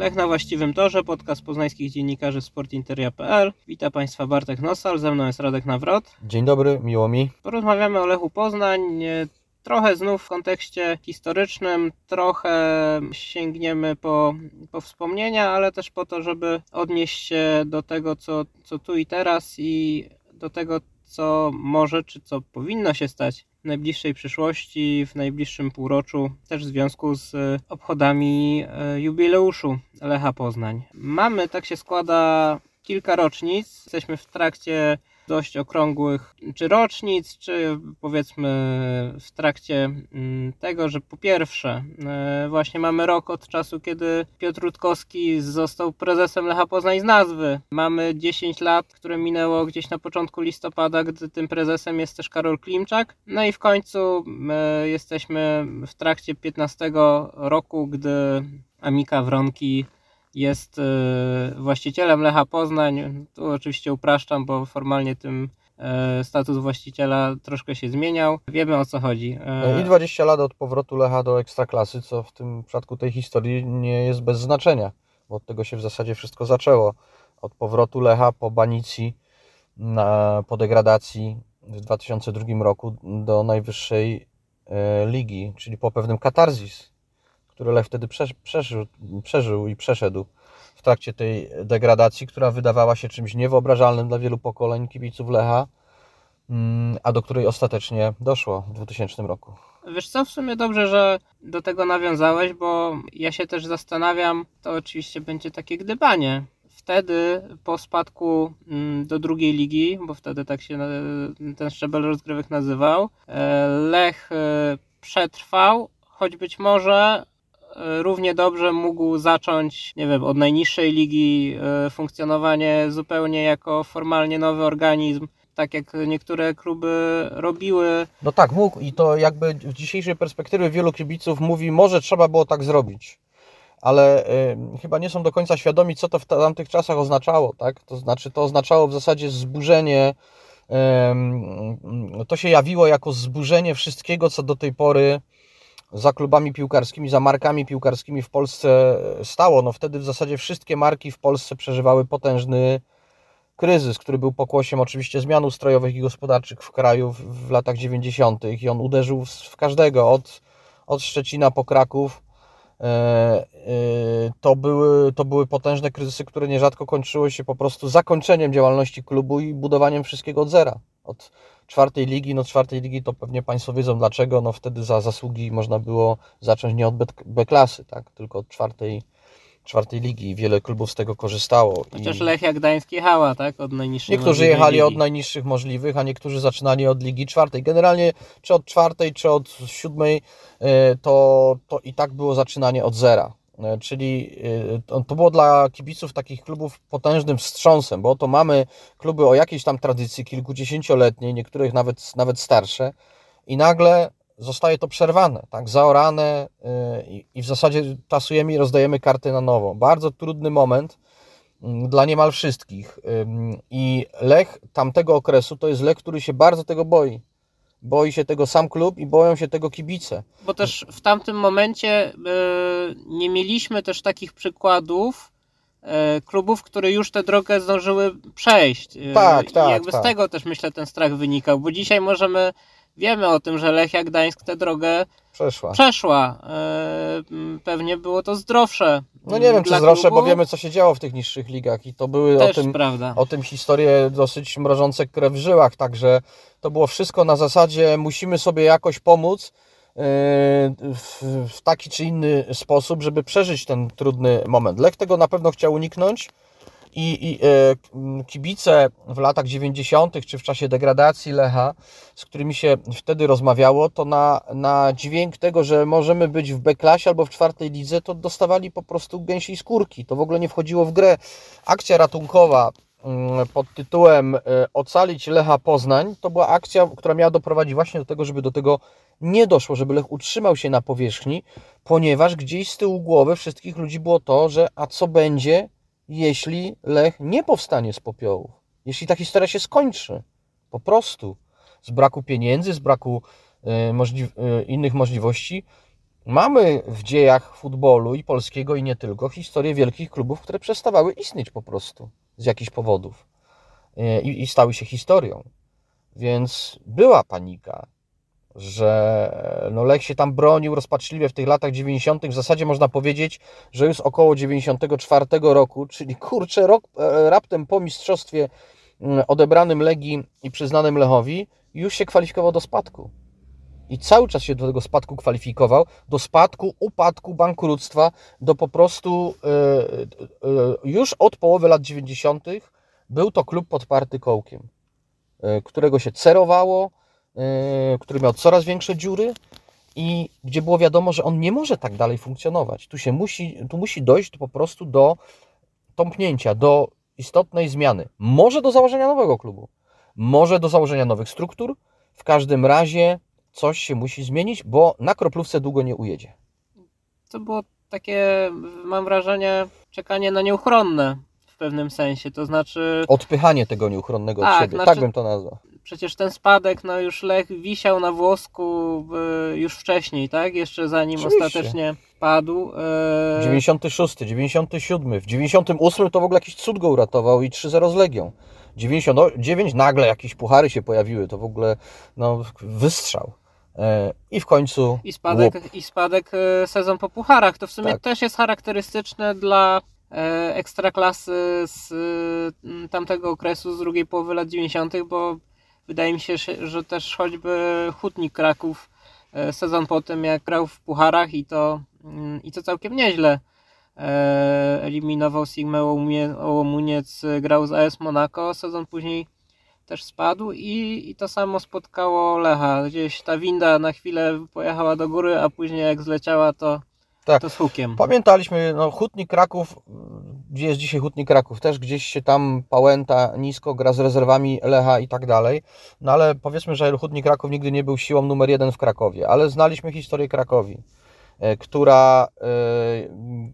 Lech na właściwym torze, podcast poznańskich dziennikarzy sportinteria.pl. Witam Państwa Bartek Nosal, ze mną jest Radek Nawrot. Dzień dobry, miło mi. Porozmawiamy o Lechu Poznań, trochę znów w kontekście historycznym, trochę sięgniemy po, po wspomnienia, ale też po to, żeby odnieść się do tego, co, co tu i teraz i do tego, co może, czy co powinno się stać w najbliższej przyszłości, w najbliższym półroczu, też w związku z obchodami e, jubileuszu Lecha Poznań. Mamy, tak się składa, kilka rocznic. Jesteśmy w trakcie dość okrągłych czy rocznic, czy powiedzmy w trakcie mm, tego, że po pierwsze e, właśnie mamy rok od czasu, kiedy Piotr Rutkowski został prezesem Lecha Poznań z nazwy. Mamy 10 lat, które minęło gdzieś na początku listopada, gdy tym prezesem jest też Karol Klimczak. No i w końcu e, jesteśmy w trakcie 15 roku, gdy Amika Wronki jest y, właścicielem Lecha Poznań. Tu oczywiście upraszczam, bo formalnie tym y, status właściciela troszkę się zmieniał. Wiemy o co chodzi. Y, I 20 lat od powrotu Lecha do Ekstraklasy, co w tym przypadku tej historii nie jest bez znaczenia, bo od tego się w zasadzie wszystko zaczęło. Od powrotu Lecha po banicji, po degradacji w 2002 roku do najwyższej ligi, czyli po pewnym katarzis który Lech wtedy przeżył, przeżył i przeszedł w trakcie tej degradacji, która wydawała się czymś niewyobrażalnym dla wielu pokoleń kibiców Lecha, mm, a do której ostatecznie doszło w 2000 roku. Wiesz co, w sumie dobrze, że do tego nawiązałeś, bo ja się też zastanawiam, to oczywiście będzie takie gdybanie. Wtedy po spadku mm, do drugiej ligi, bo wtedy tak się ten szczebel rozgrywek nazywał, e, Lech e, przetrwał, choć być może równie dobrze mógł zacząć, nie wiem, od najniższej ligi e, funkcjonowanie zupełnie jako formalnie nowy organizm, tak jak niektóre kluby robiły. No tak, mógł i to jakby w dzisiejszej perspektywie wielu kibiców mówi, może trzeba było tak zrobić. Ale y, chyba nie są do końca świadomi, co to w tamtych czasach oznaczało, tak? To znaczy, to oznaczało w zasadzie zburzenie, y, to się jawiło jako zburzenie wszystkiego, co do tej pory za klubami piłkarskimi, za markami piłkarskimi w Polsce stało. No wtedy w zasadzie wszystkie marki w Polsce przeżywały potężny kryzys, który był pokłosiem oczywiście zmian ustrojowych i gospodarczych w kraju w, w latach 90. i on uderzył w, w każdego, od, od Szczecina po Kraków. E, e, to były, to były potężne kryzysy, które nierzadko kończyły się po prostu zakończeniem działalności klubu i budowaniem wszystkiego od zera. Od, czwartej ligi, no czwartej ligi to pewnie Państwo wiedzą dlaczego, no wtedy za zasługi można było zacząć nie od B klasy, tak, tylko od czwartej, czwartej ligi wiele klubów z tego korzystało. Chociaż I... Lechia Gdańsk jechała, tak, od najniższych Niektórzy jechali ligi. od najniższych możliwych, a niektórzy zaczynali od ligi czwartej. Generalnie czy od czwartej, czy od siódmej, e, to, to i tak było zaczynanie od zera. E, czyli e, to było dla kibiców takich klubów potężnym wstrząsem, bo to mamy kluby o jakiejś tam tradycji kilkudziesięcioletniej, niektórych nawet, nawet starsze i nagle zostaje to przerwane, tak, zaorane e, i w zasadzie tasujemy i rozdajemy karty na nowo. Bardzo trudny moment dla niemal wszystkich. I Lech tamtego okresu to jest Lech, który się bardzo tego boi boi się tego sam klub i boją się tego kibice. Bo też w tamtym momencie yy, nie mieliśmy też takich przykładów yy, klubów, które już tę drogę zdążyły przejść. Yy, tak, tak. I jakby tak. z tego też myślę ten strach wynikał, bo dzisiaj możemy wiemy o tym, że Lechia Gdańsk tę drogę przeszła. przeszła. Pewnie było to zdrowsze. No nie wiem, czy zdrowsze, klubu. bo wiemy, co się działo w tych niższych ligach i to były Też o tym, prawda. o tym historie dosyć mrożące krew w żyłach, także to było wszystko na zasadzie musimy sobie jakoś pomóc yy, w taki czy inny sposób, żeby przeżyć ten trudny moment. Lech tego na pewno chciał uniknąć i, i e, kibice w latach 90., czy w czasie degradacji Lecha, z którymi się wtedy rozmawiało, to na, na dźwięk tego, że możemy być w B-klasie albo w czwartej lidze, to dostawali po prostu gęsiej skórki. To w ogóle nie wchodziło w grę. Akcja ratunkowa pod tytułem e, Ocalić Lecha Poznań to była akcja, która miała doprowadzić właśnie do tego, żeby do tego nie doszło, żeby Lech utrzymał się na powierzchni, ponieważ gdzieś z tyłu głowy wszystkich ludzi było to, że a co będzie, jeśli Lech nie powstanie z popiołów. Jeśli ta historia się skończy. Po prostu. Z braku pieniędzy, z braku e, możli e, innych możliwości. mamy w dziejach futbolu i polskiego i nie tylko historię wielkich klubów, które przestawały istnieć po prostu z jakichś powodów e, i, i stały się historią. Więc była panika, że no Lech się tam bronił rozpaczliwie w tych latach 90. W zasadzie można powiedzieć, że już około 94 roku, czyli kurczę, rok e, raptem po mistrzostwie odebranym Legii i przyznanym Lechowi, już się kwalifikował do spadku. I cały czas się do tego spadku kwalifikował, do spadku, upadku, bankructwa, do po prostu yy, yy, już od połowy lat 90. był to klub podparty kołkiem, yy, którego się cerowało, który miał coraz większe dziury i gdzie było wiadomo, że on nie może tak dalej funkcjonować. Tu się musi, tu musi dojść po prostu do tąpnięcia, do istotnej zmiany. Może do założenia nowego klubu, może do założenia nowych struktur. W każdym razie coś się musi zmienić, bo na kroplówce długo nie ujedzie. To było takie, mam wrażenie, czekanie na nieuchronne w pewnym sensie, to znaczy... Odpychanie tego nieuchronnego tak, od siebie, znaczy, tak bym to nazwał. Przecież ten spadek, no już Lech wisiał na włosku już wcześniej, tak? Jeszcze zanim Oczywiście. ostatecznie padł. E... 96, 97, w 98 to w ogóle jakiś cud go uratował i 3-0 z Legią. 99 nagle jakieś puchary się pojawiły, to w ogóle no, wystrzał. E, I w końcu. I spadek, i spadek e, sezon po pucharach. To w sumie tak. też jest charakterystyczne dla e, ekstraklasy z tamtego okresu, z drugiej połowy lat 90., bo wydaje mi się, że też choćby Hutnik Kraków sezon po tym, jak grał w pucharach i to, mm, i to całkiem nieźle eliminował Sigmę Ołomuniec, grał z AS Monaco, sezon później też spadł i, i to samo spotkało Lecha. Gdzieś ta winda na chwilę pojechała do góry, a później jak zleciała to, tak. to z hukiem. Pamiętaliśmy, no Hutnik Kraków, gdzie jest dzisiaj Hutnik Kraków, też gdzieś się tam pałęta nisko, gra z rezerwami Lecha i tak dalej. No ale powiedzmy, że Hutnik Kraków nigdy nie był siłą numer jeden w Krakowie, ale znaliśmy historię Krakowi. E, która e,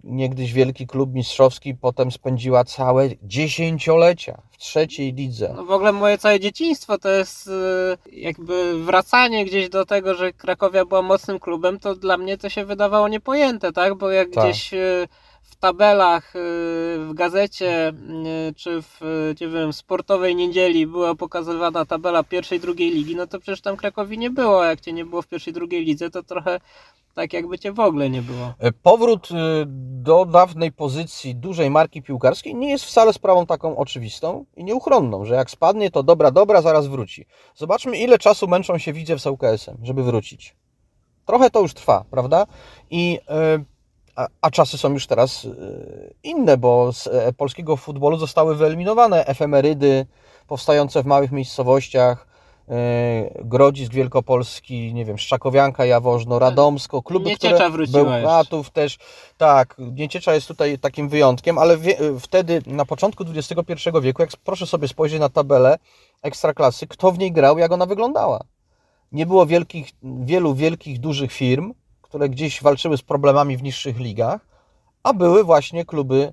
niegdyś wielki klub mistrzowski potem spędziła całe dziesięciolecia w trzeciej lidze. No w ogóle moje całe dzieciństwo to jest e, jakby wracanie gdzieś do tego, że Krakowia była mocnym klubem, to dla mnie to się wydawało niepojęte, tak? Bo jak tak. gdzieś w tabelach, w gazecie czy w nie wiem, sportowej niedzieli była pokazywana tabela pierwszej, drugiej ligi, no to przecież tam Krakowi nie było. Jak cię nie było w pierwszej, drugiej lidze, to trochę tak jakby cię w ogóle nie było. E, powrót e, do dawnej pozycji dużej marki piłkarskiej nie jest wcale sprawą taką oczywistą i nieuchronną, że jak spadnie, to dobra, dobra, zaraz wróci. Zobaczmy, ile czasu męczą się widzę z UKS-em, żeby wrócić. Trochę to już trwa, prawda? I, e, a, a czasy są już teraz inne, bo z polskiego futbolu zostały wyeliminowane efemerydy powstające w małych miejscowościach, Grodzisk Wielkopolski, nie wiem, Szczakowianka Jawożno, Radomsko, kluby, Nieciecza które Bełchatów też, tak, Nieciecza jest tutaj takim wyjątkiem, ale wie, wtedy, na początku XXI wieku, jak proszę sobie spojrzeć na tabelę Ekstraklasy, kto w niej grał, jak ona wyglądała. Nie było wielkich, wielu wielkich, dużych firm, które gdzieś walczyły z problemami w niższych ligach, a były właśnie kluby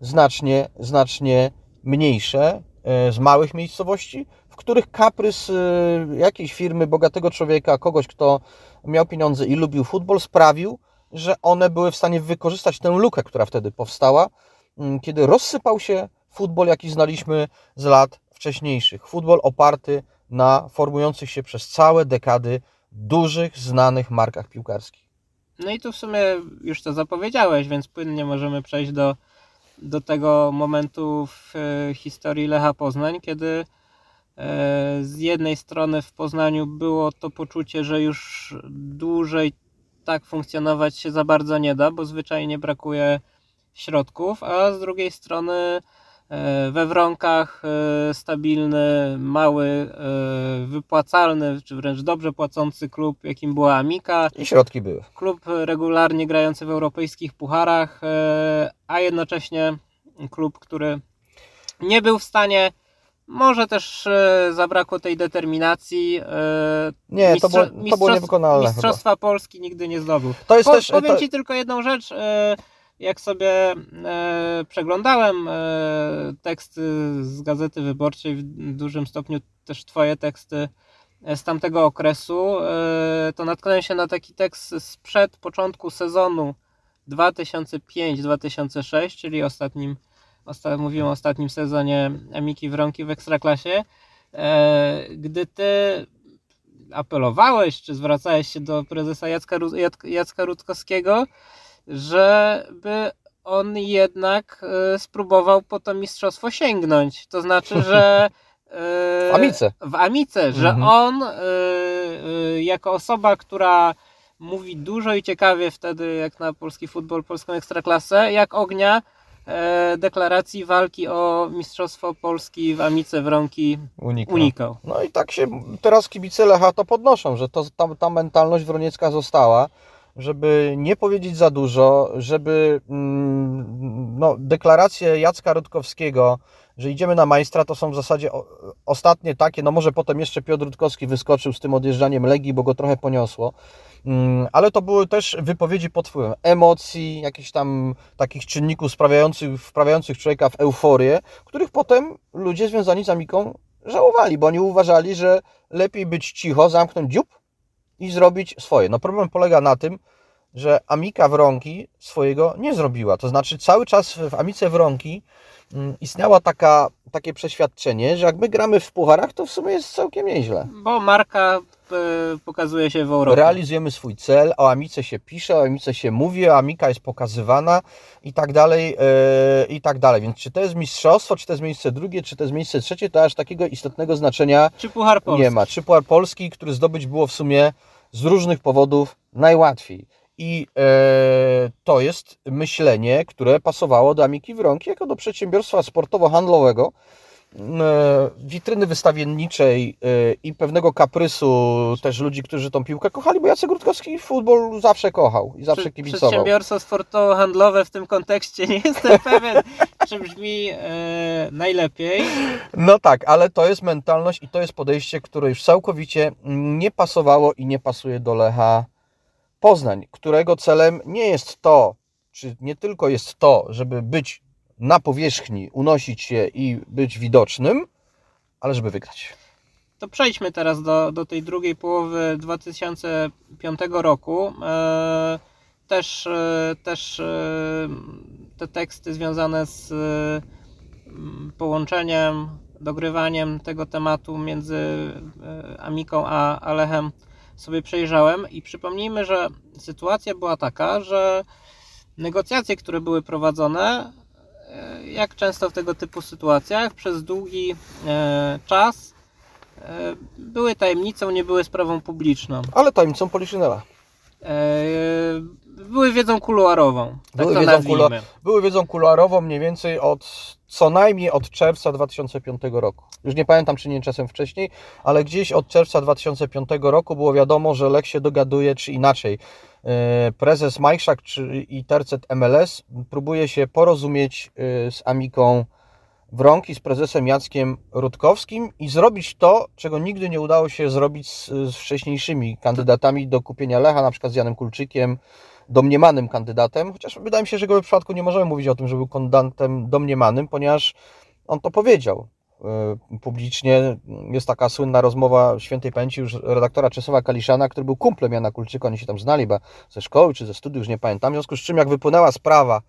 znacznie, znacznie mniejsze, e, z małych miejscowości, których kaprys y, jakiejś firmy, bogatego człowieka, kogoś, kto miał pieniądze i lubił futbol, sprawił, że one były w stanie wykorzystać tę lukę, która wtedy powstała, mm, kiedy rozsypał się futbol, jaki znaliśmy z lat wcześniejszych. Futbol oparty na formujących się przez całe dekady dużych, znanych markach piłkarskich. No i tu w sumie już to zapowiedziałeś, więc płynnie możemy przejść do, do tego momentu w y, historii Lecha Poznań, kiedy z jednej strony w Poznaniu było to poczucie, że już dłużej tak funkcjonować się za bardzo nie da, bo zwyczajnie brakuje środków, a z drugiej strony e, we Wronkach e, stabilny, mały, wypłacalny, czy wręcz dobrze płacący klub, jakim była Amika. I środki były. Klub regularnie grający w europejskich pucharach, a jednocześnie klub, który nie był w stanie może też e, zabrakło tej determinacji. E, nie, to było, to było niewykonalne. Mistrzostwa chyba. Polski nigdy nie zdobył. To jest po, też, powiem to... Ci tylko jedną rzecz. E, jak sobie przeglądałem teksty z Gazety Wyborczej, w dużym stopniu też Twoje teksty z tamtego okresu, to natknąłem się na taki tekst sprzed początku sezonu 2005-2006, czyli ostatnim, osta, mówiłem o ostatnim sezonie Amiki Wronki w Ekstraklasie, gdy ty apelowałeś, czy zwracałeś się do prezesa Jacka, Jacka Rutkowskiego, żeby on jednak e, spróbował po to mistrzostwo sięgnąć. To znaczy, że e, w Amice. W Amice, że mhm. on e, jako osoba, która mówi dużo i ciekawie wtedy, jak na polski futbol, polską ekstraklasę, jak ognia, deklaracji walki o Mistrzostwo Polski w Amice Wronki unikał. unikał. No i tak się teraz kibice Lecha to podnoszą, że to, ta, ta mentalność wroniecka została żeby nie powiedzieć za dużo, żeby mm, no, deklaracje Jacka Rutkowskiego, że idziemy na majstra, to są w zasadzie ostatnie takie, no może potem jeszcze Piotr Rutkowski wyskoczył z tym odjeżdżaniem Legii, bo go trochę poniosło, mm, ale to były też wypowiedzi pod wpływem emocji, jakichś tam takich czynników sprawiających, wprawiających człowieka w euforię, których potem ludzie związani z Amiką żałowali, bo oni uważali, że lepiej być cicho, zamknąć dziób, i zrobić swoje. No problem polega na tym, że Amika Wronki swojego nie zrobiła. To znaczy cały czas w Amice Wronki istniała taka, takie przeświadczenie, że jak my gramy w pucharach, to w sumie jest całkiem nieźle. Bo marka e, pokazuje się w Europie. Realizujemy swój cel, o Amice się pisze, o Amice się mówi, o Amika jest pokazywana i tak dalej, yy, i tak dalej. Więc czy to jest mistrzostwo, czy to jest miejsce drugie, czy to jest miejsce trzecie, to aż takiego istotnego znaczenia czy Puchar Polski. nie ma. Czy Puchar Polski, który zdobyć było w sumie z różnych powodów najłatwiej. I e, to jest myślenie, które pasowało do Amiki Wronki jako do przedsiębiorstwa sportowo-handlowego, e, witryny wystawienniczej e, i pewnego kaprysu też ludzi, którzy tą piłkę kochali, bo Jacek Rutkowski futbol zawsze kochał i zawsze kibicował. Przedsiębiorstwo sportowo-handlowe w tym kontekście nie jestem pewien, czy brzmi e, najlepiej. No tak, ale to jest mentalność i to jest podejście, które już całkowicie nie pasowało i nie pasuje do Lecha Poznań, którego celem nie jest to, czy nie tylko jest to, żeby być na powierzchni, unosić się i być widocznym, ale żeby wygrać. To przejdźmy teraz do, do tej drugiej połowy 2005 roku. E, też, e, też e, te teksty związane z połączeniem, dogrywaniem tego tematu między Amiką a Alechem sobie przejrzałem i przypomnijmy, że sytuacja była taka, że negocjacje, które były prowadzone, e, jak często w tego typu sytuacjach, przez długi e, czas e, były tajemnicą, nie były sprawą publiczną. Ale tajemnicą Poliszynela. Były wiedzą kuluarową. Tak były, wiedzą kulu... były wiedzą kuluarową mniej więcej od co najmniej od czerwca 2005 roku. Już nie pamiętam, czy nie czasem wcześniej, ale gdzieś od czerwca 2005 roku było wiadomo, że Lech się dogaduje, czy inaczej. E, prezes Majszak i tercet MLS próbuje się porozumieć e, z Amiką Wronki, z prezesem Jackiem Rutkowskim i zrobić to, czego nigdy nie udało się zrobić z, z wcześniejszymi kandydatami do kupienia Lecha, na przykład z Janem Kulczykiem, domniemanym kandydatem, chociaż wydaje mi się, że w jego przypadku nie możemy mówić o tym, że był kandydatem domniemanym, ponieważ on to powiedział e, publicznie. Jest taka słynna rozmowa świętej pamięci już redaktora Czesława Kaliszana, który był kumplem Jana Kulczyka, oni się tam znali chyba ze szkoły czy ze studiów, już nie pamiętam. W związku z czym jak wypłynęła sprawa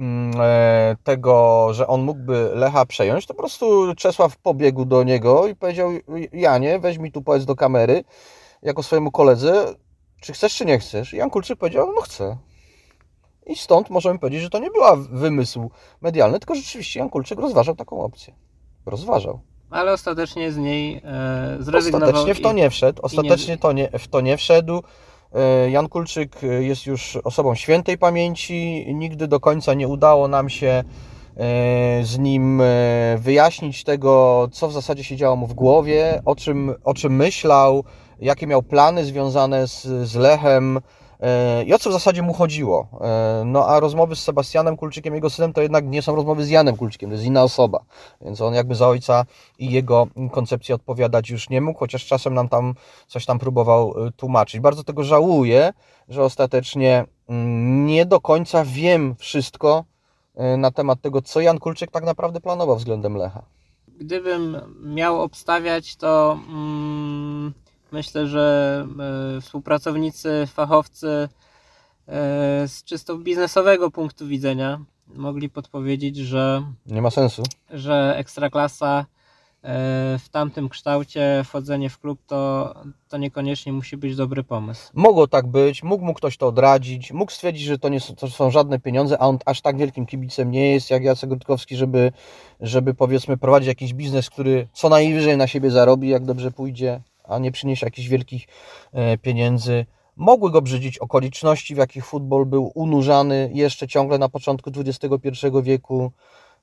mm, e, tego, że on mógłby Lecha przejąć, to po prostu Czesław pobiegł do niego i powiedział Janie, weź mi tu powiedz do kamery, jako swojemu koledze, czy chcesz, czy nie chcesz? I Jan Kulczyk powiedział, no chcę. I stąd możemy powiedzieć, że to nie była wymysł medialny, tylko rzeczywiście Jan Kulczyk rozważał taką opcję. Rozważał. Ale ostatecznie z niej e, zrezygnował. Ostatecznie w to nie wszedł. Ostatecznie nie... To nie, w to nie wszedł. E, Jan Kulczyk jest już osobą świętej pamięci. Nigdy do końca nie udało nam się e, z nim e, wyjaśnić tego, co w zasadzie się działo mu w głowie, o czym, o czym myślał, jakie miał plany związane z, z Lechem e, i o co w zasadzie mu chodziło. E, no a rozmowy z Sebastianem Kulczykiem, jego synem, to jednak nie są rozmowy z Janem Kulczykiem, to jest inna osoba. Więc on jakby za ojca i jego koncepcję odpowiadać już nie mógł, chociaż czasem nam tam coś tam próbował e, tłumaczyć. Bardzo tego żałuję, że ostatecznie mm, nie do końca wiem wszystko na temat tego, co Jan Kulczyk tak naprawdę planował względem Lecha. Gdybym miał obstawiać, to... Mm Myślę, że e, współpracownicy, fachowcy e, z czysto biznesowego punktu widzenia mogli podpowiedzieć, że, Nie ma sensu. że ekstraklasa e, w tamtym kształcie, wchodzenie w klub to, to niekoniecznie musi być dobry pomysł. Mogło tak być, mógł mu ktoś to odradzić, mógł stwierdzić, że to nie są, to są żadne pieniądze, a on aż tak wielkim kibicem nie jest jak Jacek Rutkowski, żeby, żeby powiedzmy prowadzić jakiś biznes, który co najwyżej na siebie zarobi, jak dobrze pójdzie, a nie przyniesie jakichś wielkich e, pieniędzy. Mogły go brzydzić okoliczności, w jakich futbol był unurzany jeszcze ciągle na początku XXI wieku.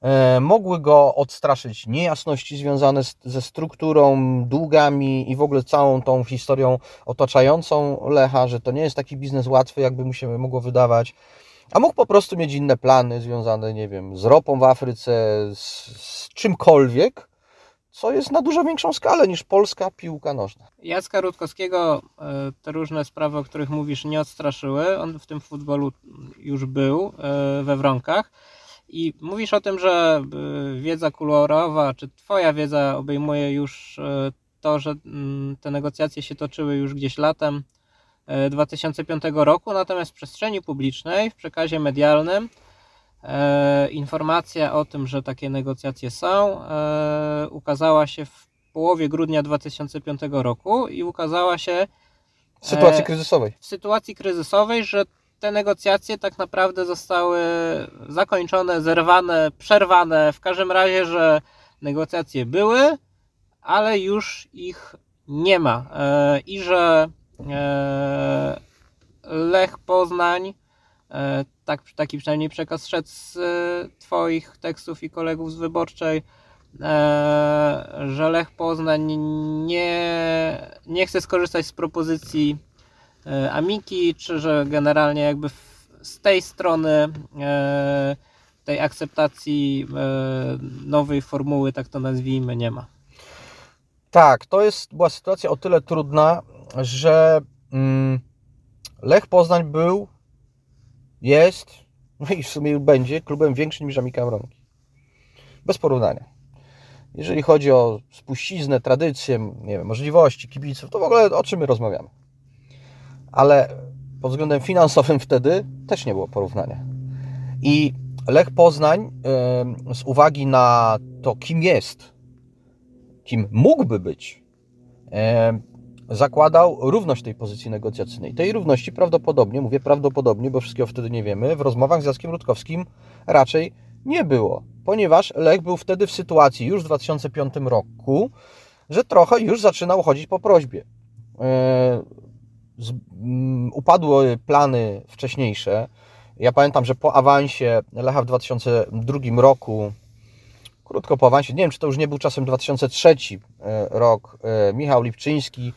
E, Mogły go odstraszyć niejasności związane z, ze strukturą, długami i w ogóle całą tą historią otaczającą Lecha, że to nie jest taki biznes łatwy, jakby mu się mogło wydawać. A mógł po prostu mieć inne plany związane, nie wiem, z ropą w Afryce, z, z czymkolwiek, co jest na dużo większą skalę niż polska piłka nożna. Jacka Rutkowskiego e, te różne sprawy, o których mówisz, nie odstraszyły. On w tym futbolu już był e, we wronkach. I mówisz o tym, że e, wiedza kolorowa, czy Twoja wiedza obejmuje już to, że mm, te negocjacje się toczyły już gdzieś latem e, 2005 roku, natomiast w przestrzeni publicznej, w przekazie medialnym, informacja o tym, że takie negocjacje są, e, ukazała się w połowie grudnia 2005 roku i ukazała się W sytuacji E, kryzysowej. w sytuacji kryzysowej, że te negocjacje tak naprawdę zostały zakończone, zerwane, przerwane. W każdym razie, że negocjacje były, ale już ich nie ma. E, I że e, Lech Poznań, e, tak, taki przynajmniej przekaz szedł z e, Twoich tekstów i kolegów z wyborczej, e, że Lech Poznań nie, nie chce skorzystać z propozycji e, Amiki, czy że generalnie jakby z tej strony tej akceptacji nowej formuły, tak to nazwijmy, nie ma. Tak, to jest, była sytuacja o tyle trudna, że mm, Lech Poznań był, jest, no i w sumie będzie klubem większym niż Amika Mronki. Bez porównania. Jeżeli chodzi o spuściznę, tradycję, nie wiem, możliwości kibiców, to w ogóle o czym my rozmawiamy. Ale pod względem finansowym wtedy też nie było porównania. I Lech Poznań z uwagi na to, kim jest, kim mógłby być, zakładał równość tej pozycji negocjacyjnej. Tej równości prawdopodobnie, mówię prawdopodobnie, bo wszystkiego wtedy nie wiemy, w rozmowach z Jackiem Rutkowskim raczej nie było, ponieważ Lech był wtedy w sytuacji już w 2005 roku, że trochę już zaczynał chodzić po prośbie. E, upadły plany wcześniejsze. Ja pamiętam, że po awansie Lecha w 2002 roku, krótko po awansie, nie wiem czy to już nie był czasem 2003 e, rok, e, Michał Lipczyński,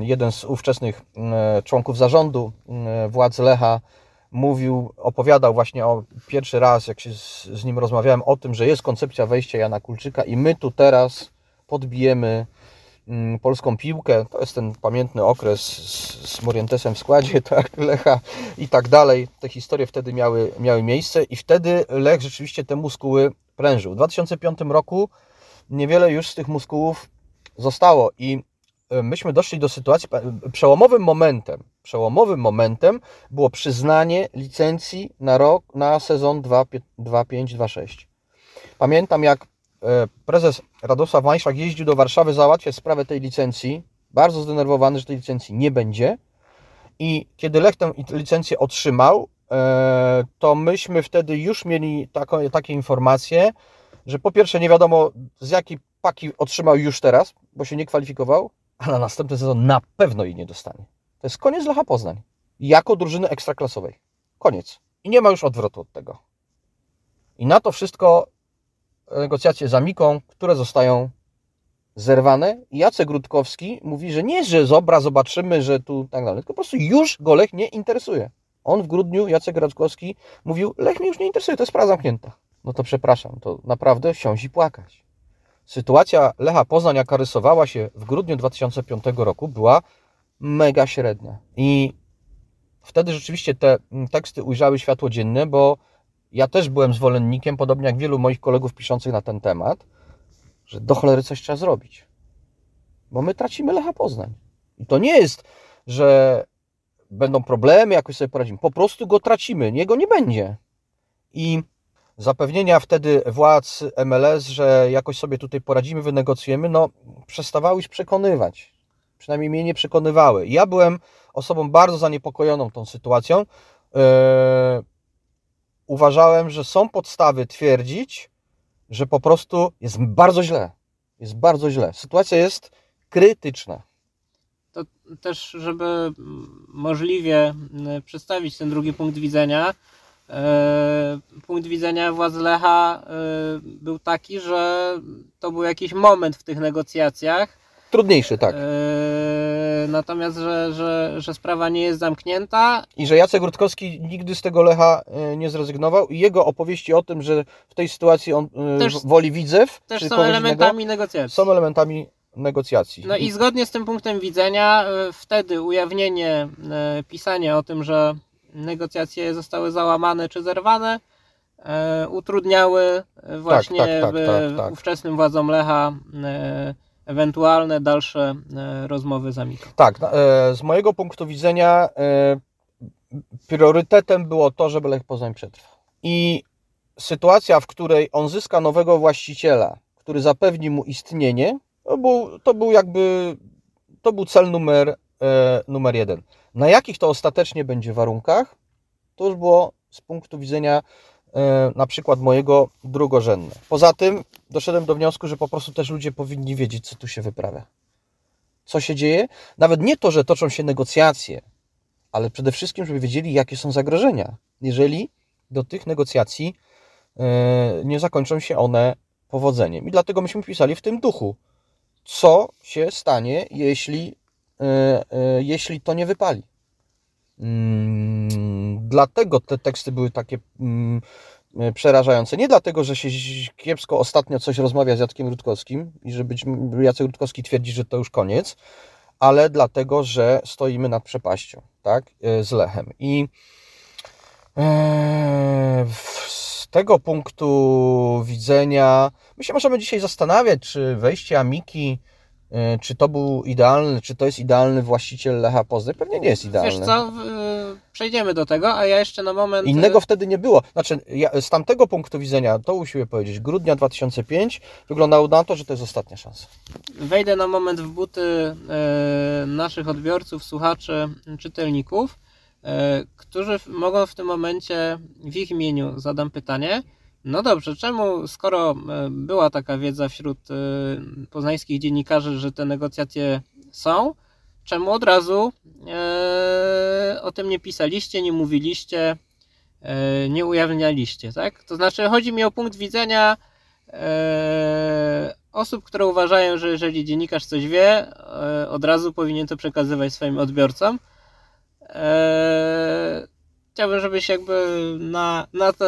jeden z ówczesnych e, członków zarządu e, władz Lecha, mówił, opowiadał właśnie o pierwszy raz, jak się z, nim rozmawiałem, o tym, że jest koncepcja wejścia Jana Kulczyka i my tu teraz podbijemy polską piłkę. To jest ten pamiętny okres z, z Morientesem w składzie, tak, Lecha i tak dalej. Te historie wtedy miały, miały miejsce i wtedy Lech rzeczywiście te muskuły prężył. W 2005 roku niewiele już z tych muskułów zostało i e, myśmy doszli do sytuacji, przełomowym momentem, przełomowym momentem było przyznanie licencji na rok, na sezon 2-5-2-6. Pamiętam jak e, prezes Radosław Majszak jeździł do Warszawy załatwiać sprawę tej licencji, bardzo zdenerwowany, że tej licencji nie będzie i kiedy Lech tę licencję otrzymał, e, to myśmy wtedy już mieli taką, takie informacje, że po pierwsze nie wiadomo z jakiej paki otrzymał już teraz, bo się nie kwalifikował, a na następny sezon na pewno jej nie dostanie. To jest koniec Lecha Poznań. Jako drużyny ekstraklasowej. Koniec. I nie ma już odwrotu od tego. I na to wszystko negocjacje z Amiką, które zostają zerwane. I Jacek Rutkowski mówi, że nie, że zobra, zobaczymy, że tu tak dalej, tylko po prostu już go Lech nie interesuje. On w grudniu, Jacek Rutkowski, mówił, Lech mnie już nie interesuje, to jest sprawa zamknięta. No to przepraszam, to naprawdę wsiąść i płakać. Sytuacja Lecha Poznań, jaka rysowała się w grudniu 2005 roku, była mega średnia. I wtedy rzeczywiście te mm, teksty ujrzały światło dzienne, bo ja też byłem zwolennikiem, podobnie jak wielu moich kolegów piszących na ten temat, że do cholery coś trzeba zrobić. bo my tracimy Lecha Poznań. I to nie jest, że będą problemy, jakoś sobie poradzimy. Po prostu go tracimy, niego nie będzie. I zapewnienia wtedy władz MLS, że jakoś sobie tutaj poradzimy, wynegocjujemy, no przestawały już przekonywać. Przynajmniej mnie nie przekonywały. Ja byłem osobą bardzo zaniepokojoną tą sytuacją. Yy, uważałem, że są podstawy twierdzić, że po prostu jest bardzo źle. Jest bardzo źle. Sytuacja jest krytyczna. To też, żeby możliwie przedstawić ten drugi punkt widzenia, punkt widzenia władz Lecha e, był taki, że to był jakiś moment w tych negocjacjach. Trudniejszy, tak. E, natomiast, że, że, że sprawa nie jest zamknięta. I że Jacek Rutkowski nigdy z tego Lecha nie zrezygnował i jego opowieści o tym, że w tej sytuacji on też, woli widzew. Też są elementami negocjacji. Są elementami negocjacji. No i zgodnie z tym punktem widzenia, wtedy ujawnienie, pisanie o tym, że negocjacje zostały załamane czy zerwane, e, utrudniały właśnie tak, tak, tak, tak, ówczesnym władzom Lecha e, ewentualne dalsze e, rozmowy z Amiką. Tak, z mojego punktu widzenia priorytetem było to, żeby Lech Poznań przetrwał. I sytuacja, w której on zyska nowego właściciela, który zapewni mu istnienie, to był, to był jakby to był cel numer, numer jeden. Na jakich to ostatecznie będzie warunkach, to już było z punktu widzenia e, na przykład mojego drugorzędne. Poza tym doszedłem do wniosku, że po prostu też ludzie powinni wiedzieć, co tu się wyprawia. Co się dzieje? Nawet nie to, że toczą się negocjacje, ale przede wszystkim, żeby wiedzieli, jakie są zagrożenia, jeżeli do tych negocjacji e, nie zakończą się one powodzeniem. I dlatego myśmy pisali w tym duchu, co się stanie, jeśli jeśli to nie wypali. Mm, dlatego te teksty były takie mm, e, przerażające. Nie dlatego, że się kiepsko ostatnio coś rozmawia z Jackiem Rutkowskim i że być Jacek Rutkowski twierdzi, że to już koniec, ale dlatego, że stoimy nad przepaścią, tak, z Lechem. I z tego punktu widzenia my się możemy dzisiaj zastanawiać, czy wejście Amiki E, czy to był idealny, czy to jest idealny właściciel Lecha Poznań? Pewnie nie jest idealny. Wiesz co, przejdziemy do tego, a ja jeszcze na moment... Innego wtedy nie było. Znaczy, ja, z tamtego punktu widzenia, to usiłuję powiedzieć, grudnia 2005 wyglądało na to, że to jest ostatnia szansa. Wejdę na moment w buty e, naszych odbiorców, słuchaczy, czytelników, e, którzy mogą w tym momencie, w ich imieniu zadam pytanie, no dobrze, czemu, skoro e, była taka wiedza wśród e, poznańskich dziennikarzy, że te negocjacje są, czemu od razu e, o tym nie pisaliście, nie mówiliście, nie ujawnialiście, tak? To znaczy, chodzi mi o punkt widzenia osób, które uważają, że jeżeli dziennikarz coś wie, od razu powinien to przekazywać swoim odbiorcom chciałbym, żebyś jakby na, na, to,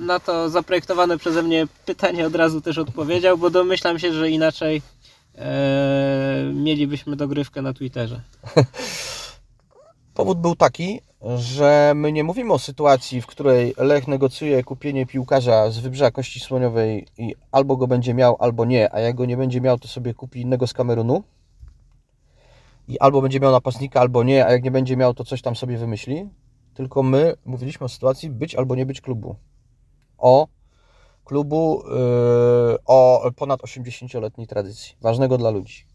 na to zaprojektowane przeze mnie pytanie od razu też odpowiedział, bo domyślam się, że inaczej e, mielibyśmy dogrywkę na Twitterze. Powód był taki, że my nie mówimy o sytuacji, w której Lech negocjuje kupienie piłkarza z Wybrzeża Kości Słoniowej i albo go będzie miał, albo nie, a jak go nie będzie miał, to sobie kupi innego z Kamerunu. I albo będzie miał napastnika, albo nie, a jak nie będzie miał, to coś tam sobie wymyśli tylko my mówiliśmy o sytuacji być albo nie być klubu. O klubu yy, o ponad 80-letniej tradycji, ważnego dla ludzi.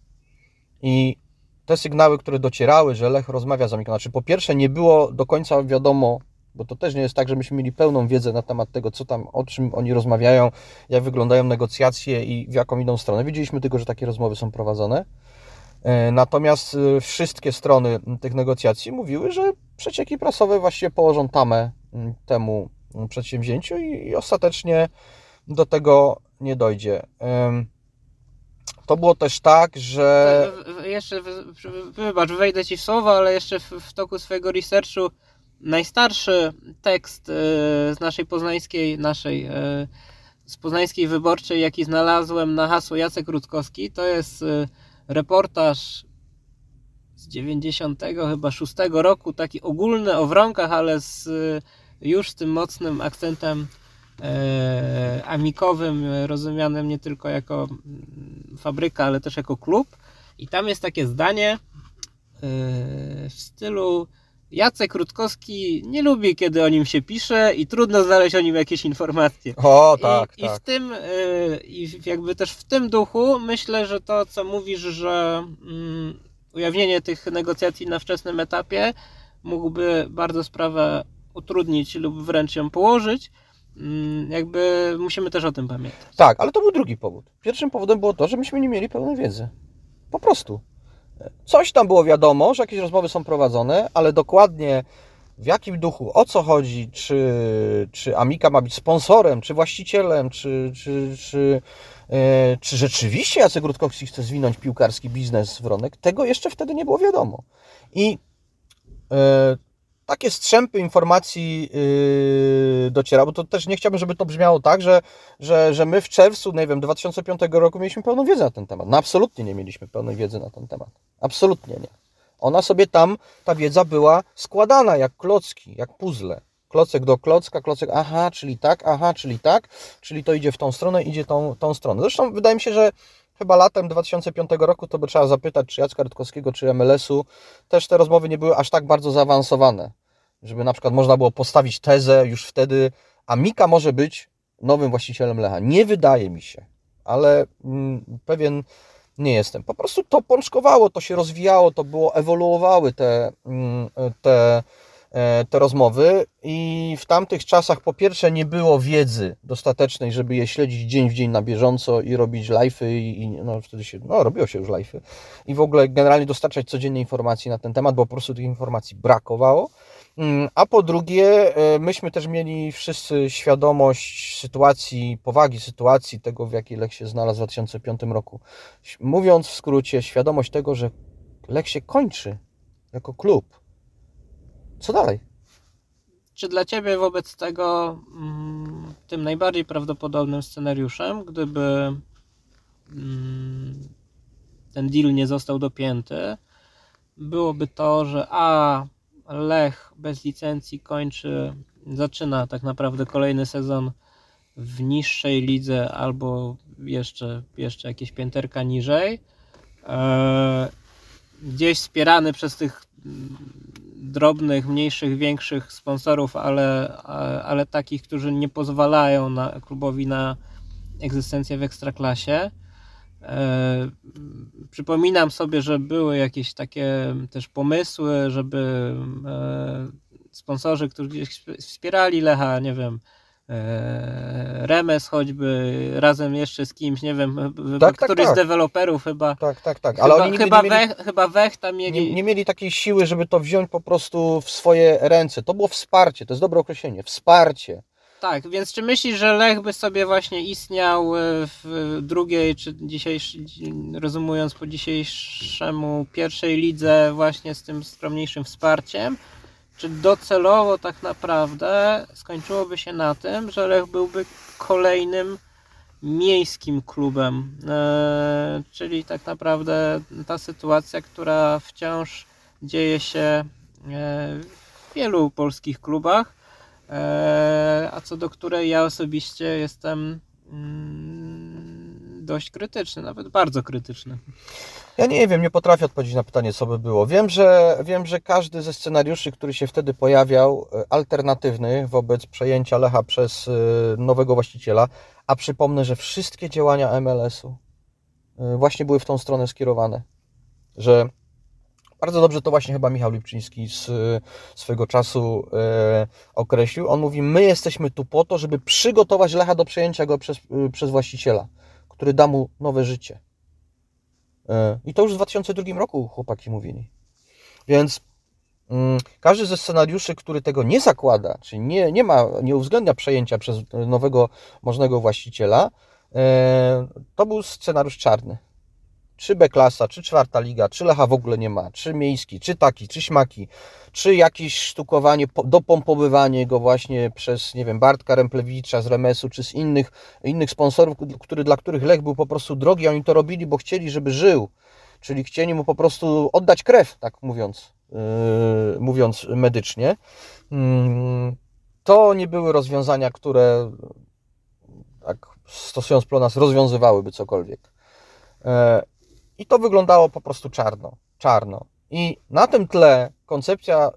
I te sygnały, które docierały, że Lech rozmawia z Amiką, znaczy po pierwsze nie było do końca wiadomo, bo to też nie jest tak, że myśmy mieli pełną wiedzę na temat tego, co tam, o czym oni rozmawiają, jak wyglądają negocjacje i w jaką idą stronę. Wiedzieliśmy tylko, że takie rozmowy są prowadzone. E, natomiast e, wszystkie strony tych negocjacji mówiły, że przecieki prasowe właśnie położą tamę temu przedsięwzięciu i, ostatecznie do tego nie dojdzie. To było też tak, że. Jeszcze, wybacz, wejdę ci w słowo, ale jeszcze w, w toku swojego researchu najstarszy tekst e, z naszej poznańskiej, naszej z poznańskiej wyborczej, jaki znalazłem na hasło Jacek Rutkowski, to jest reportaż z 90 chyba 6 roku, taki ogólny o wronkach, ale z, już z tym mocnym akcentem e, amikowym, rozumianym nie tylko jako mm, fabryka, ale też jako klub. I tam jest takie zdanie yy, w stylu Jacek Rutkowski nie lubi, kiedy o nim się pisze i trudno znaleźć o nim jakieś informacje. O, tak, I, tak. I w tym, yy, i jakby też w tym duchu myślę, że to, co mówisz, że mm, ujawnienie tych negocjacji na wczesnym etapie mógłby bardzo sprawę utrudnić lub wręcz ją położyć, mm, jakby musimy też o tym pamiętać. Tak, ale to był drugi powód. Pierwszym powodem było to, że myśmy nie mieli pełnej wiedzy. Po prostu. Coś tam było wiadomo, że jakieś rozmowy są prowadzone, ale dokładnie w jakim duchu, o co chodzi, czy, czy Amika ma być sponsorem, czy właścicielem, czy, czy, czy, e, czy rzeczywiście Jacek Rutkowski chce zwinąć piłkarski biznes w Ronek, tego jeszcze wtedy nie było wiadomo. I e, takie strzępy informacji yy, bo to też nie chciałbym, żeby to brzmiało tak, że, że, że my w czerwcu, nie wiem, 2005 roku mieliśmy pełną wiedzę na ten temat. No absolutnie nie mieliśmy pełnej wiedzy na ten temat. Absolutnie nie. Ona sobie tam, ta wiedza była składana jak klocki, jak puzzle. Klocek do klocka, klocek, aha, czyli tak, aha, czyli tak, czyli to idzie w tą stronę, idzie tą, tą stronę. Zresztą wydaje mi się, że chyba latem 2005 roku to by trzeba zapytać, czy Jacka Rutkowskiego, czy MLS-u, też te rozmowy nie były aż tak bardzo zaawansowane, żeby na przykład można było postawić tezę już wtedy, a Mika może być nowym właścicielem Lecha. Nie wydaje mi się, ale mm, pewien nie jestem. Po prostu to pączkowało, to się rozwijało, to było, ewoluowały te, mm, te, te rozmowy i w tamtych czasach po pierwsze nie było wiedzy dostatecznej, żeby je śledzić dzień w dzień na bieżąco i robić live'y i, i no wtedy się, no robiło się już live'y i w ogóle generalnie dostarczać codziennie informacji na ten temat, bo po prostu tych informacji brakowało. Mm, A po drugie, e, myśmy też mieli wszyscy świadomość sytuacji, powagi sytuacji, tego w jakiej Lech się znalazł w 2005 roku. Mówiąc w skrócie, świadomość tego, że Lech się kończy jako klub. Co dalej? Czy dla Ciebie wobec tego mm, tym najbardziej prawdopodobnym scenariuszem, gdyby mm, ten deal nie został dopięty, byłoby to, że a Lech bez licencji kończy, zaczyna tak naprawdę kolejny sezon w niższej lidze albo jeszcze, jeszcze jakieś pięterka niżej. E, gdzieś wspierany przez tych drobnych, mniejszych, większych sponsorów, ale, ale takich, którzy nie pozwalają na, klubowi na egzystencję w ekstraklasie. E, przypominam sobie, że były jakieś takie też pomysły, żeby e, sponsorzy, którzy gdzieś wspierali Lecha, nie wiem, Remes choćby, razem jeszcze z kimś, nie wiem, Tak, tak, któryś tak. z deweloperów chyba, Tak, tak, tak. Ale chyba, oni chyba, nie mieli, Wech, chyba Wech tam mieli... nie, nie mieli takiej siły, żeby to wziąć po prostu w swoje ręce. To było wsparcie, to jest dobre określenie. Wsparcie. Tak, więc czy myślisz, że Lech by sobie właśnie istniał e, w drugiej, czy dzisiejszy, rozumując po dzisiejszemu pierwszej lidze właśnie z tym skromniejszym wsparciem, czy docelowo tak naprawdę skończyłoby się na tym, że Lech byłby kolejnym miejskim klubem, e, czyli tak naprawdę ta sytuacja, która wciąż dzieje się e, w wielu polskich klubach, e, a co do której ja osobiście jestem mm, dość krytyczny, nawet bardzo krytyczny. Ja nie wiem, nie potrafię odpowiedzieć na pytanie, co by było. Wiem, że, wiem, że każdy ze scenariuszy, który się wtedy pojawiał, e, alternatywny wobec przejęcia Lecha przez e, nowego właściciela, a przypomnę, że wszystkie działania MLS-u e, właśnie były w tą stronę skierowane. Że bardzo dobrze to właśnie chyba Michał Lipczyński z swego czasu określił. On mówi: My jesteśmy tu po to, żeby przygotować Lecha do przejęcia go przez, przez właściciela, który da mu nowe życie. E, I to już w 2002 roku chłopaki mówili. Więc mm, każdy ze scenariuszy, który tego nie zakłada, czyli nie, nie ma, nie uwzględnia przejęcia przez nowego możnego właściciela, e, to był scenariusz czarny. Czy B-klasa, czy czwarta liga, czy Lecha w ogóle nie ma, czy miejski, czy taki, czy śmaki, czy jakieś sztukowanie, po- dopompowywanie go właśnie przez, nie wiem, Bartka Remplewicza z Remesu, czy z innych, innych sponsorów, który, dla których Lech był po prostu drogi, oni to robili, bo chcieli, żeby żył. Czyli chcieli mu po prostu oddać krew, tak mówiąc, yy, mówiąc medycznie. Mm, To nie były rozwiązania, które, tak stosując pronas, rozwiązywałyby cokolwiek. E, I to wyglądało po prostu czarno, czarno. I na tym tle koncepcja,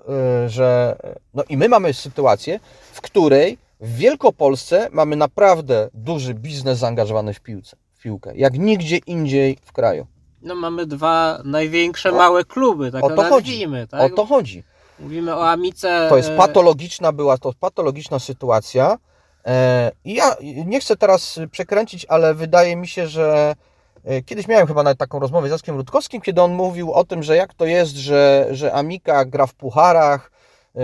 y, że no i my mamy sytuację, w której w Wielkopolsce mamy naprawdę duży biznes zaangażowany w piłce, w piłkę, jak nigdzie indziej w kraju. No mamy dwa największe małe kluby, tak o to to chodzi. nazwijmy, tak? O to chodzi. Mówimy o Amice. To jest e, patologiczna, była to patologiczna sytuacja. E, I ja nie chcę teraz przekręcić, ale wydaje mi się, że kiedyś miałem chyba nawet taką rozmowę z Jackiem Rutkowskim, kiedy on mówił o tym, że jak to jest, że, że Amika gra w pucharach, e,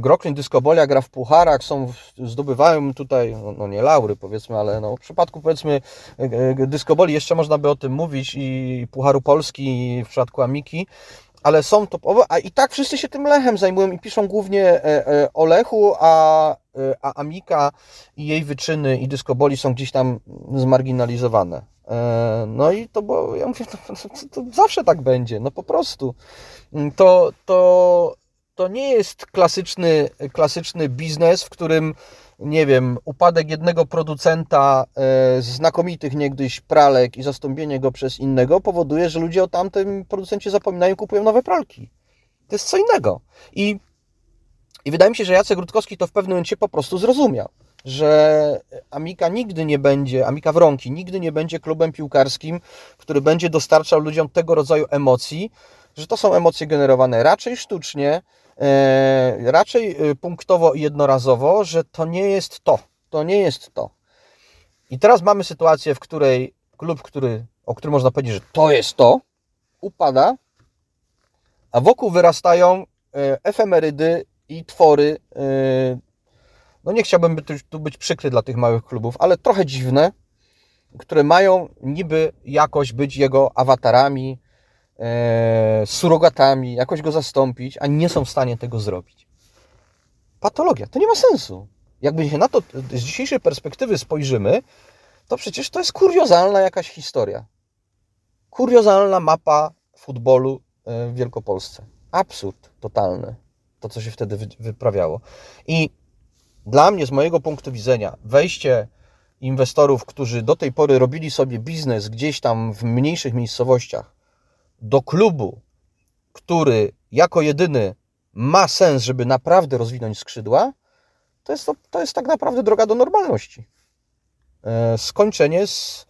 Groklin Dyskobolia gra w pucharach, są, zdobywają tutaj, no, no nie laury powiedzmy, ale no, w przypadku powiedzmy e, e, Dyskoboli jeszcze można by o tym mówić i Pucharu Polski w przypadku Amiki, ale są topowe, a i tak wszyscy się tym Lechem zajmują i piszą głównie e, e, o Lechu, a, e, a Amika i jej wyczyny i dyskoboli są gdzieś tam zmarginalizowane. E, No i to, bo ja mówię, to, to, to zawsze tak będzie, no po prostu. Mm, To, to, to nie jest klasyczny, klasyczny biznes, w którym nie wiem, upadek jednego producenta e, znakomitych niegdyś pralek i zastąpienie go przez innego powoduje, że ludzie o tamtym producencie zapominają i kupują nowe pralki. To jest co innego. I, I wydaje mi się, że Jacek Rutkowski to w pewnym momencie po prostu zrozumiał, że Amika nigdy nie będzie, Amika Wronki nigdy nie będzie klubem piłkarskim, który będzie dostarczał ludziom tego rodzaju emocji, że to są emocje generowane raczej sztucznie, e, raczej e, punktowo i jednorazowo, że to nie jest to. To nie jest to. I teraz mamy sytuację, w której klub, który, o którym można powiedzieć, że to jest to, upada, a wokół wyrastają e, efemerydy i twory. No nie chciałbym by tu- być przykry dla tych małych klubów, ale trochę dziwne, które mają niby jakoś być jego awatarami, e, surogatami, jakoś go zastąpić, a nie są w stanie tego zrobić. Patologia, to nie ma sensu. Jakby się na to z dzisiejszej perspektywy spojrzymy, to przecież to jest kuriozalna jakaś historia. Kuriozalna mapa futbolu e, w Wielkopolsce. Absurd totalny. To, co się wtedy wy- wyprawiało. I dla mnie, z mojego punktu widzenia, wejście inwestorów, którzy do tej pory robili sobie biznes gdzieś tam w mniejszych miejscowościach, do klubu, który jako jedyny ma sens, żeby naprawdę rozwinąć skrzydła, to jest, to, to jest tak naprawdę droga do normalności. E, skończenie z,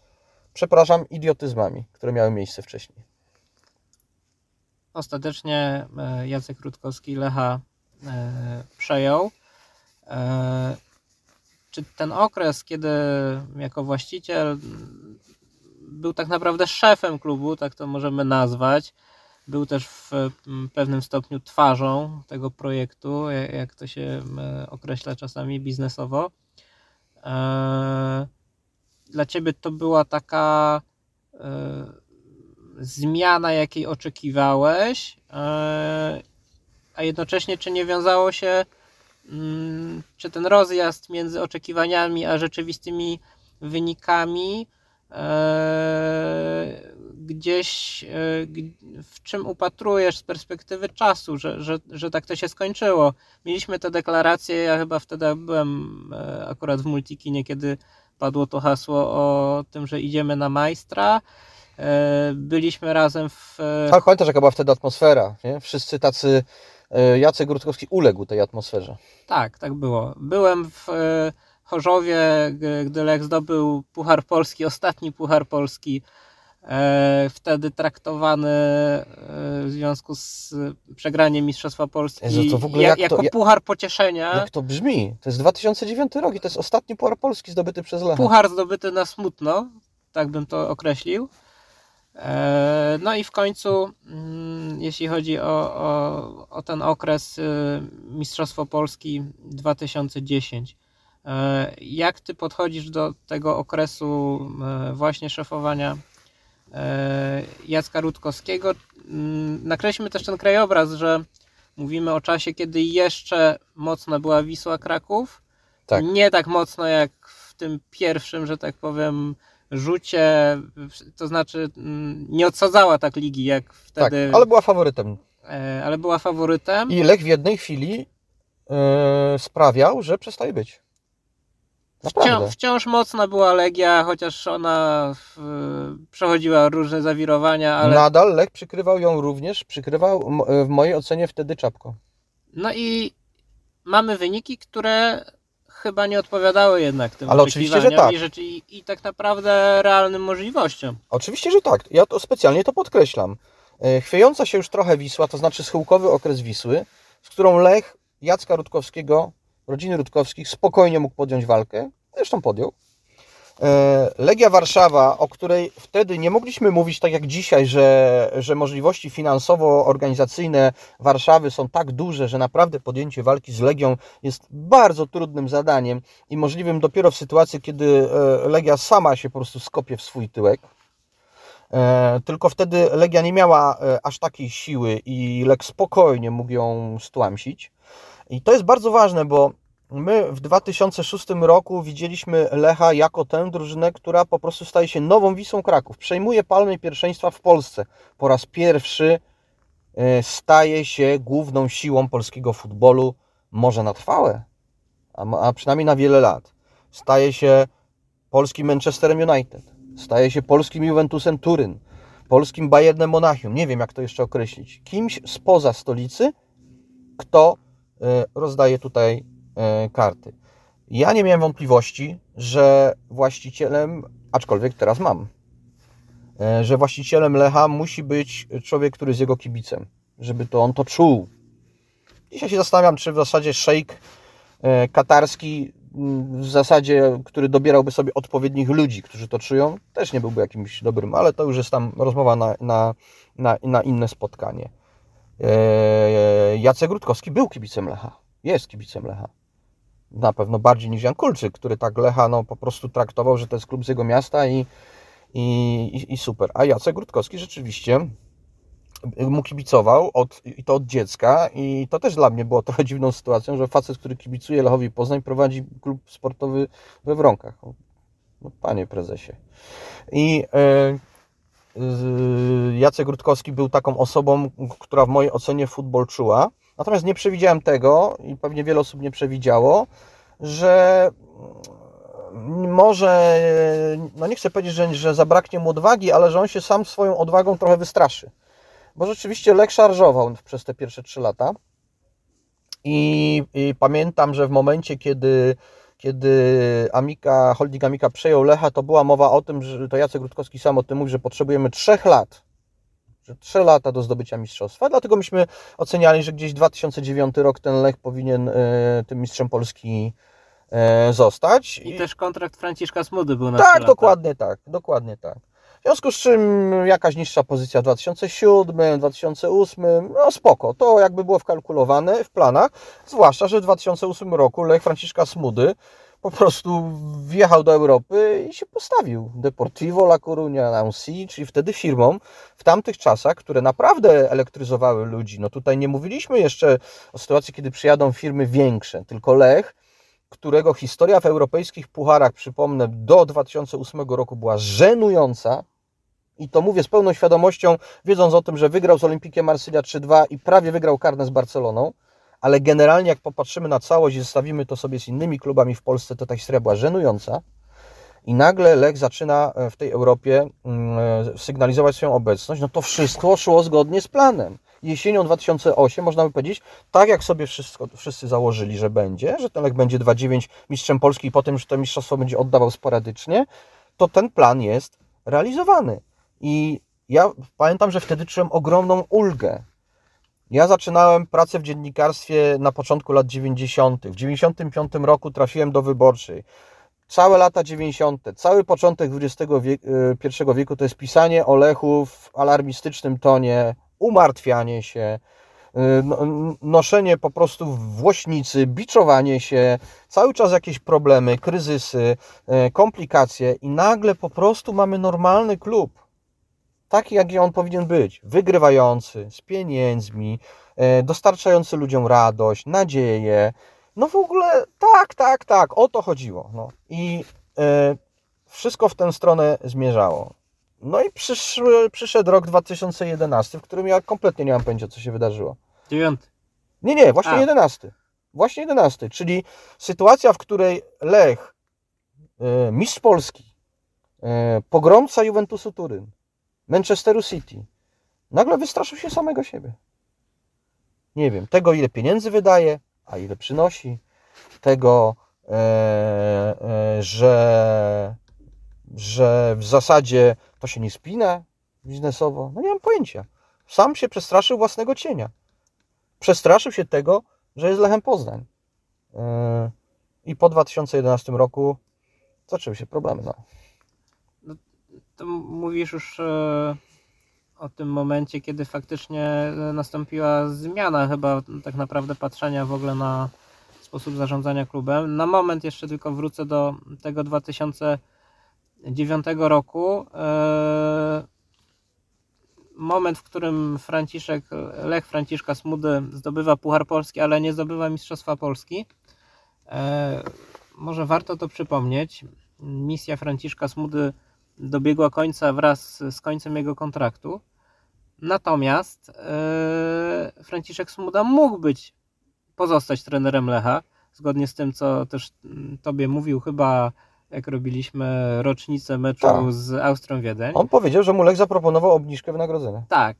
przepraszam, idiotyzmami, które miały miejsce wcześniej. Ostatecznie e, Jacek Rutkowski Lecha e, przejął. E, Czy ten okres, kiedy jako właściciel był tak naprawdę szefem klubu, tak to możemy nazwać, był też w pewnym stopniu twarzą tego projektu, jak- to się określa czasami biznesowo. E, Dla ciebie to była taka e, zmiana, jakiej oczekiwałeś, a jednocześnie czy nie wiązało się, czy ten rozjazd między oczekiwaniami a rzeczywistymi wynikami e, gdzieś e, w czym upatrujesz z perspektywy czasu, że, że, że tak to się skończyło. Mieliśmy te deklaracje, ja chyba wtedy byłem e, akurat w Multikinie, kiedy padło to hasło o tym, że idziemy na majstra. Byliśmy razem w. Tak, pamiętasz jaka była wtedy atmosfera, nie? Wszyscy tacy, Jacek Rutkowski uległ tej atmosferze. Tak, tak było. Byłem w e, Chorzowie, gdy Lech zdobył Puchar Polski, ostatni Puchar Polski. E, wtedy traktowany e, w związku z przegraniem Mistrzostwa Polski Jezu, to w ogóle ja- jak to- jako jak- puchar pocieszenia. Jak to brzmi? To jest 2009 rok i to jest ostatni puchar Polski zdobyty przez Lecha. Puchar zdobyty na smutno, tak bym to określił. E, No i w końcu, mm, jeśli chodzi o, o, o ten okres y, Mistrzostwo Polski 2010, e, jak ty podchodzisz do tego okresu e, właśnie szefowania Jacka Rutkowskiego? Mm, Nakreślmy też ten krajobraz, że mówimy o czasie, kiedy jeszcze mocna była Wisła Kraków, Tak. nie tak mocno jak w tym pierwszym, że tak powiem, rzucie, to znaczy mm, nie odsadzała tak ligi jak Tak, wtedy, ale była faworytem. e, ale była faworytem. I Lech w jednej chwili e, sprawiał, że przestaje być. Naprawdę. wciąż mocna była Legia, chociaż ona w, przechodziła różne zawirowania, ale Nadal Lech przykrywał ją również, przykrywał m- w mojej ocenie wtedy czapką. no i mamy wyniki, które chyba nie odpowiadały jednak tym Ale oczywiście, że tak. i, rzeczy, i, i tak naprawdę realnym możliwościom. Oczywiście, że tak. Ja to specjalnie to podkreślam. E, Chwiejąca się już trochę Wisła, to znaczy schyłkowy okres Wisły, z którą Lech Jacka Rutkowskiego, rodziny Rutkowskich, spokojnie mógł podjąć walkę. Zresztą podjął. E, Legia Warszawa, o której wtedy nie mogliśmy mówić tak jak dzisiaj, że, że możliwości finansowo-organizacyjne Warszawy są tak duże, że naprawdę podjęcie walki z Legią jest bardzo trudnym zadaniem i możliwym dopiero w sytuacji, kiedy e, Legia sama się po prostu skopie w swój tyłek. E, Tylko wtedy Legia nie miała aż takiej siły i Lek spokojnie mógł ją stłamsić. I to jest bardzo ważne, bo my w 2006 roku widzieliśmy Lecha jako tę drużynę, która po prostu staje się nową Wisłą Kraków. Przejmuje palmę pierwszeństwa w Polsce. Po raz pierwszy e, staje się główną siłą polskiego futbolu, może na trwałe, a, przynajmniej na wiele lat. Staje się polskim Manchesterem United, staje się polskim Juventusem Turyn, polskim Bayernem Monachium, nie wiem jak to jeszcze określić, kimś spoza stolicy, kto e, rozdaje tutaj karty. Ja nie miałem wątpliwości, że właścicielem, aczkolwiek teraz mam, e, że właścicielem Lecha musi być człowiek, który jest jego kibicem, żeby to on to czuł. Dzisiaj się zastanawiam, czy w zasadzie szejk e, katarski m, w zasadzie, który dobierałby sobie odpowiednich ludzi, którzy to czują, też nie byłby jakimś dobrym, ale to już jest tam rozmowa na, na, na, na inne spotkanie. E, Jacek Rutkowski był kibicem Lecha. Jest kibicem Lecha. Na pewno bardziej niż Jan Kulczyk, który tak Lecha no, po prostu traktował, że to jest klub z jego miasta i, i, i- super. A Jacek Rutkowski rzeczywiście mu kibicował od, i to od dziecka i to też dla mnie było trochę dziwną sytuacją, że facet, który kibicuje Lechowi Poznań prowadzi klub sportowy we Wronkach. No, panie prezesie. I e, z- Jacek Rutkowski był taką osobą, która w mojej ocenie futbol czuła. Natomiast nie przewidziałem tego i pewnie wiele osób nie przewidziało, że mm, może, no nie chcę powiedzieć, że, że zabraknie mu odwagi, ale że on się sam swoją odwagą trochę wystraszy. Bo rzeczywiście Lech szarżował przez te pierwsze trzy lata. I, I pamiętam, że w momencie, kiedy, kiedy Amika, holding Amika przejął Lecha, to była mowa o tym, że to Jacek Rutkowski sam o tym mówi, że potrzebujemy trzech lat. Że trzy lata do zdobycia mistrzostwa. Dlatego myśmy oceniali, że gdzieś 2009 rok ten Lech powinien e, tym mistrzem Polski e, zostać. I też kontrakt Franciszka Smudy był na Tak, dokładnie tak, dokładnie tak. W związku z czym jakaś niższa pozycja w 2007, 2008, no spoko, to jakby było wkalkulowane w planach, zwłaszcza, że w 2008 roku Lech Franciszka Smudy po prostu wjechał do Europy i się postawił. Deportivo La Coruña, Nancy, czyli wtedy firmą w tamtych czasach, które naprawdę elektryzowały ludzi. No tutaj nie mówiliśmy jeszcze o sytuacji, kiedy przyjadą firmy większe, tylko Lech którego historia w europejskich pucharach, przypomnę, do 2008 roku była żenująca. I to mówię z pełną świadomością, wiedząc o tym, że wygrał z Olimpikiem Marsylia 3-2 i prawie wygrał karne z Barceloną. Ale generalnie, jak popatrzymy na całość i zestawimy to sobie z innymi klubami w Polsce, to ta historia była żenująca. I nagle Lech zaczyna e, w tej Europie mm, e, sygnalizować swoją obecność. No to wszystko szło zgodnie z planem. Jesienią 2008 można by powiedzieć, tak jak sobie wszystko, wszyscy założyli, że będzie, że ten Lech będzie 2-9 mistrzem Polski i potem, że to mistrzostwo będzie oddawał sporadycznie, to ten plan jest realizowany. I ja pamiętam, że wtedy czułem ogromną ulgę. Ja zaczynałem pracę w dziennikarstwie na początku lat 90. W 95 roku trafiłem do wyborczej. Całe lata 90., cały początek XXI wieku, y, wieku to jest pisanie o Lechu w alarmistycznym tonie, umartwianie się, y, no- noszenie po prostu włośnicy, biczowanie się, cały czas jakieś problemy, kryzysy, y, komplikacje i nagle po prostu mamy normalny klub. Taki, jaki on powinien być. Wygrywający, z pieniędzmi, y, dostarczający ludziom radość, nadzieję. No w ogóle tak, tak, tak, o to chodziło. No. I y, wszystko w tę stronę zmierzało. No i przyszły, przyszedł rok 2011, w którym ja kompletnie nie mam pojęcia, co się wydarzyło. Dziewiąty. Nie, nie, właśnie A. 11. Właśnie 11, czyli sytuacja, w której Lech e, mistrz Polski, e, pogromca Juventusu Turyn, Manchesteru City, nagle wystraszył się samego siebie. Nie wiem, tego ile pieniędzy wydaje, a ile przynosi, tego, e, e, że, że w zasadzie to się nie spina biznesowo. No nie mam pojęcia. Sam się przestraszył własnego cienia. Przestraszył się tego, że jest Lechem Poznań. E, I po 2011 roku zaczęły się problemy. No. To mówisz już e, o tym momencie, kiedy faktycznie nastąpiła zmiana chyba tak naprawdę patrzenia w ogóle na sposób zarządzania klubem. Na moment jeszcze tylko wrócę do tego 2009 roku. E, moment, w którym Franciszek, Lech Franciszka Smudy zdobywa Puchar Polski, ale nie zdobywa Mistrzostwa Polski. E, może warto to przypomnieć. Misja Franciszka Smudy dobiegła końca wraz z końcem jego kontraktu. Natomiast e, Franciszek Smuda mógł być, pozostać trenerem Lecha, zgodnie z tym, co też mm, Tobie mówił chyba jak robiliśmy rocznicę meczu Tak. z Austrią Wiedeń. On powiedział, że mu Lech zaproponował obniżkę wynagrodzenia. Tak,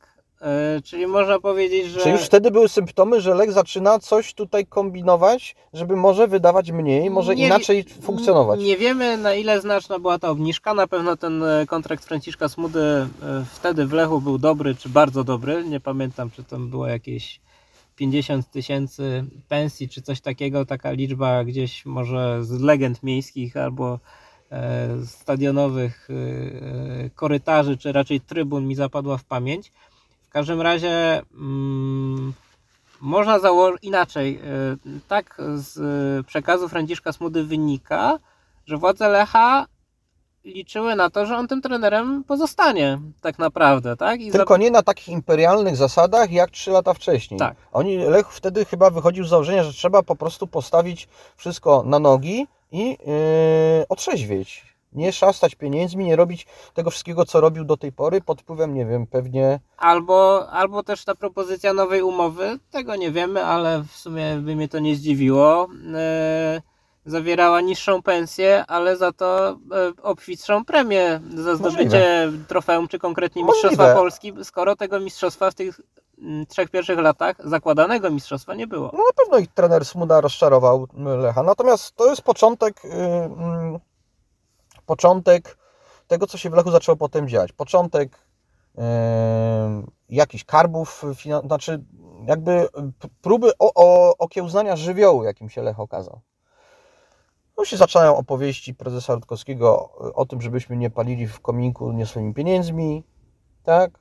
czyli można powiedzieć, że... Czy już wtedy były symptomy, że Lech zaczyna coś tutaj kombinować, żeby może wydawać mniej, może Nie inaczej funkcjonować? Nie wiemy na ile znaczna była ta obniżka. Na pewno ten e, kontrakt Franciszka Smudy e, wtedy w Lechu był dobry, czy bardzo dobry. Nie pamiętam, czy tam było jakieś 50 tysięcy pensji, czy coś takiego. Taka liczba gdzieś może z legend miejskich albo e, stadionowych e, e, korytarzy, czy raczej trybun mi zapadła w pamięć. W każdym razie mm, można założyć inaczej. e, Tak z e, przekazu Franciszka Smudy wynika, że władze Lecha liczyły na to, że on tym trenerem pozostanie tak naprawdę, tak? I Tylko nie na takich imperialnych zasadach jak 3 lata wcześniej. Tak. Oni, Lech wtedy chyba wychodził z założenia, że trzeba po prostu postawić wszystko na nogi i yy, otrzeźwieć. Nie szastać pieniędzmi, nie robić tego wszystkiego, co robił do tej pory pod wpływem, nie wiem, pewnie Albo, albo też ta propozycja nowej umowy, tego nie wiemy, ale w sumie by mnie to nie zdziwiło. E, zawierała niższą pensję, ale za to e, obfitszą premię za zdobycie trofeum, czy konkretnie Możliwe. Mistrzostwa Polski, skoro tego mistrzostwa w tych mm, trzech pierwszych latach, zakładanego mistrzostwa nie było. No na pewno ich trener Smuda rozczarował y, Lecha. Natomiast to jest początek, y, mm, początek tego, co się w Lechu zaczęło potem dziać. Początek y, jakichś karbów, znaczy jakby próby o, o, okiełznania żywiołu, jakim się Lech okazał. No się zaczynają opowieści prezesa Rutkowskiego o tym, żebyśmy nie palili w kominku nie swoimi pieniędzmi, tak?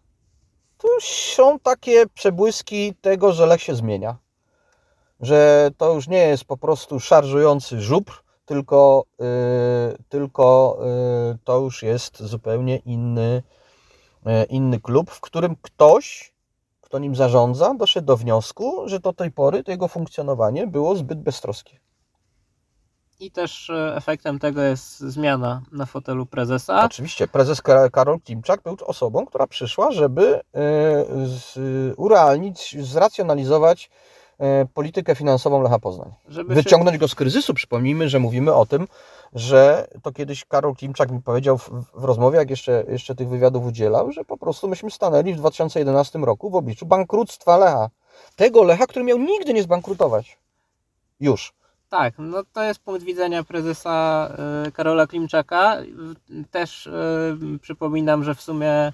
To są takie przebłyski tego, że Lech się zmienia że to już nie jest po prostu szarżujący żubr, tylko, y, tylko y, to już jest zupełnie inny, y, inny klub, w którym ktoś, kto nim zarządza, doszedł do wniosku, że do tej pory to jego funkcjonowanie było zbyt beztroskie. I też e, efektem tego jest zmiana na fotelu prezesa. Oczywiście prezes Ka- Karol Klimczak był osobą, która przyszła, żeby z, urealnić, zracjonalizować politykę finansową Lecha Poznań. Żeby się- wyciągnąć go z kryzysu. Przypomnijmy, że mówimy o tym, że to kiedyś Karol Klimczak mi powiedział w, w rozmowie, jak jeszcze, jeszcze tych wywiadów udzielał, że po prostu myśmy stanęli w 2011 roku w obliczu bankructwa Lecha. Tego Lecha, który miał nigdy nie zbankrutować. Już. Tak, no to jest punkt widzenia prezesa e, Karola Klimczaka. Też e, przypominam, że w sumie e,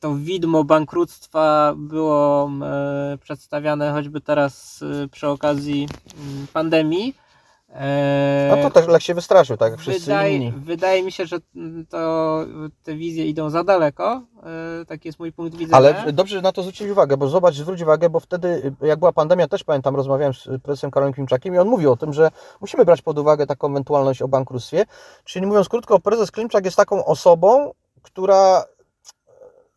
to widmo bankructwa było e, przedstawiane choćby teraz e, przy okazji mm, pandemii. E, No to też Lech się wystraszył, tak jak wszyscy wydaje, inni. wydaje mi się, że mm, to te wizje idą za daleko. Taki jest mój punkt widzenia. Ale dobrze że na to zwrócić uwagę, bo zobacz, zwróć uwagę, bo wtedy, jak była pandemia, też pamiętam, rozmawiałem z prezesem Karolem Klimczakiem i on mówił o tym, że musimy brać pod uwagę taką ewentualność o bankructwie. Czyli mówiąc krótko, prezes Klimczak jest taką osobą, która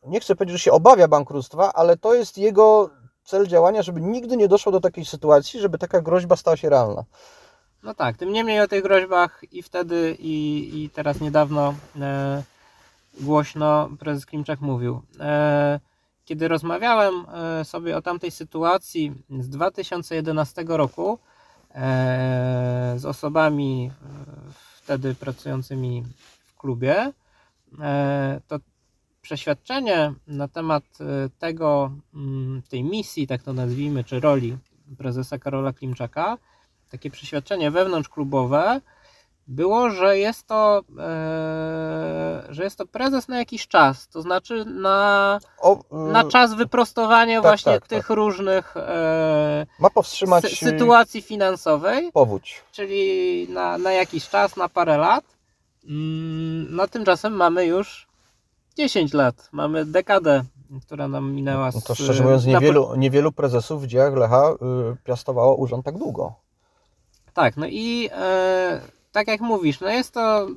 nie chcę powiedzieć, że się obawia bankructwa, ale to jest jego cel działania, żeby nigdy nie doszło do takiej sytuacji, żeby taka groźba stała się realna. No tak, tym niemniej o tych groźbach i wtedy, i, i teraz niedawno e, głośno prezes Klimczak mówił. E, kiedy rozmawiałem e, sobie o tamtej sytuacji z 2011 roku e, z osobami e, wtedy pracującymi w klubie, e, to przeświadczenie na temat e, tego, mm, tej misji, tak to nazwijmy, czy roli prezesa Karola Klimczaka, takie przeświadczenie wewnątrzklubowe było, że jest to, e, że jest to prezes na jakiś czas, to znaczy na, O, na y, czas wyprostowania tak, właśnie tak, tych tak. różnych e, ma powstrzymać sy- y, sytuacji finansowej, powódź. czyli na, na jakiś czas, na parę lat. Mm, No tymczasem mamy już 10 lat, mamy dekadę, która nam minęła. No to z- szczerze mówiąc, niewielu, niewielu prezesów w dziejach Lecha y, piastowało urząd tak długo. Tak, no i e, tak jak mówisz, no jest to e,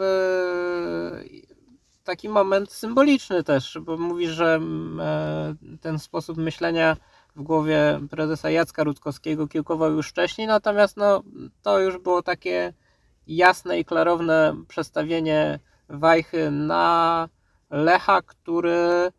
taki moment symboliczny też, bo mówisz, że e, ten sposób myślenia w głowie prezesa Jacka Rutkowskiego kiełkował już wcześniej, natomiast no, to już było takie jasne i klarowne przestawienie wajchy na Lecha, który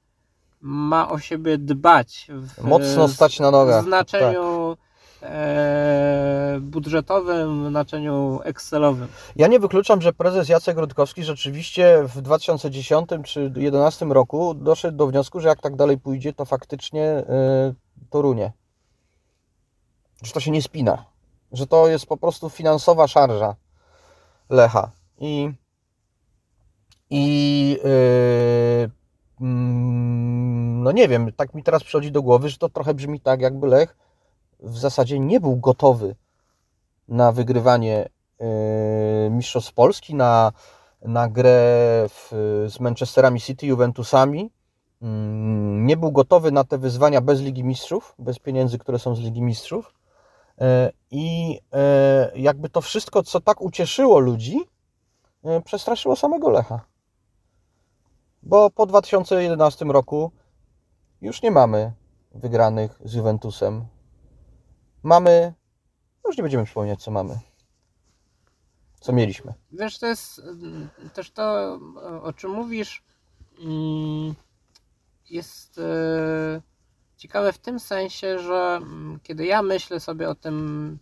ma o siebie dbać. W, Mocno stać na nogach. w znaczeniu e, budżetowym, w znaczeniu Excelowym. Ja nie wykluczam, że prezes Jacek Rutkowski rzeczywiście w 2010 czy 2011 roku doszedł do wniosku, że jak tak dalej pójdzie, to faktycznie y, to runie. Że to się nie spina. Że to jest po prostu finansowa szarża Lecha. I, i y, mm, no nie wiem, tak mi teraz przychodzi do głowy, że to trochę brzmi tak, jakby Lech w zasadzie nie był gotowy na wygrywanie y, Mistrzostw Polski, na, na grę w, z Manchesterami City, Juventusami. Mm, Nie był gotowy na te wyzwania bez Ligi Mistrzów, bez pieniędzy, które są z Ligi Mistrzów. E, I e, jakby to wszystko, co tak ucieszyło ludzi, e, przestraszyło samego Lecha. Bo po 2011 roku już nie mamy wygranych z Juventusem. Mamy, no już nie będziemy przypominać, co mamy. Co mieliśmy. Wiesz, to jest mm, też to, o czym mówisz, mm, jest e, ciekawe w tym sensie, że mm, kiedy ja myślę sobie o tym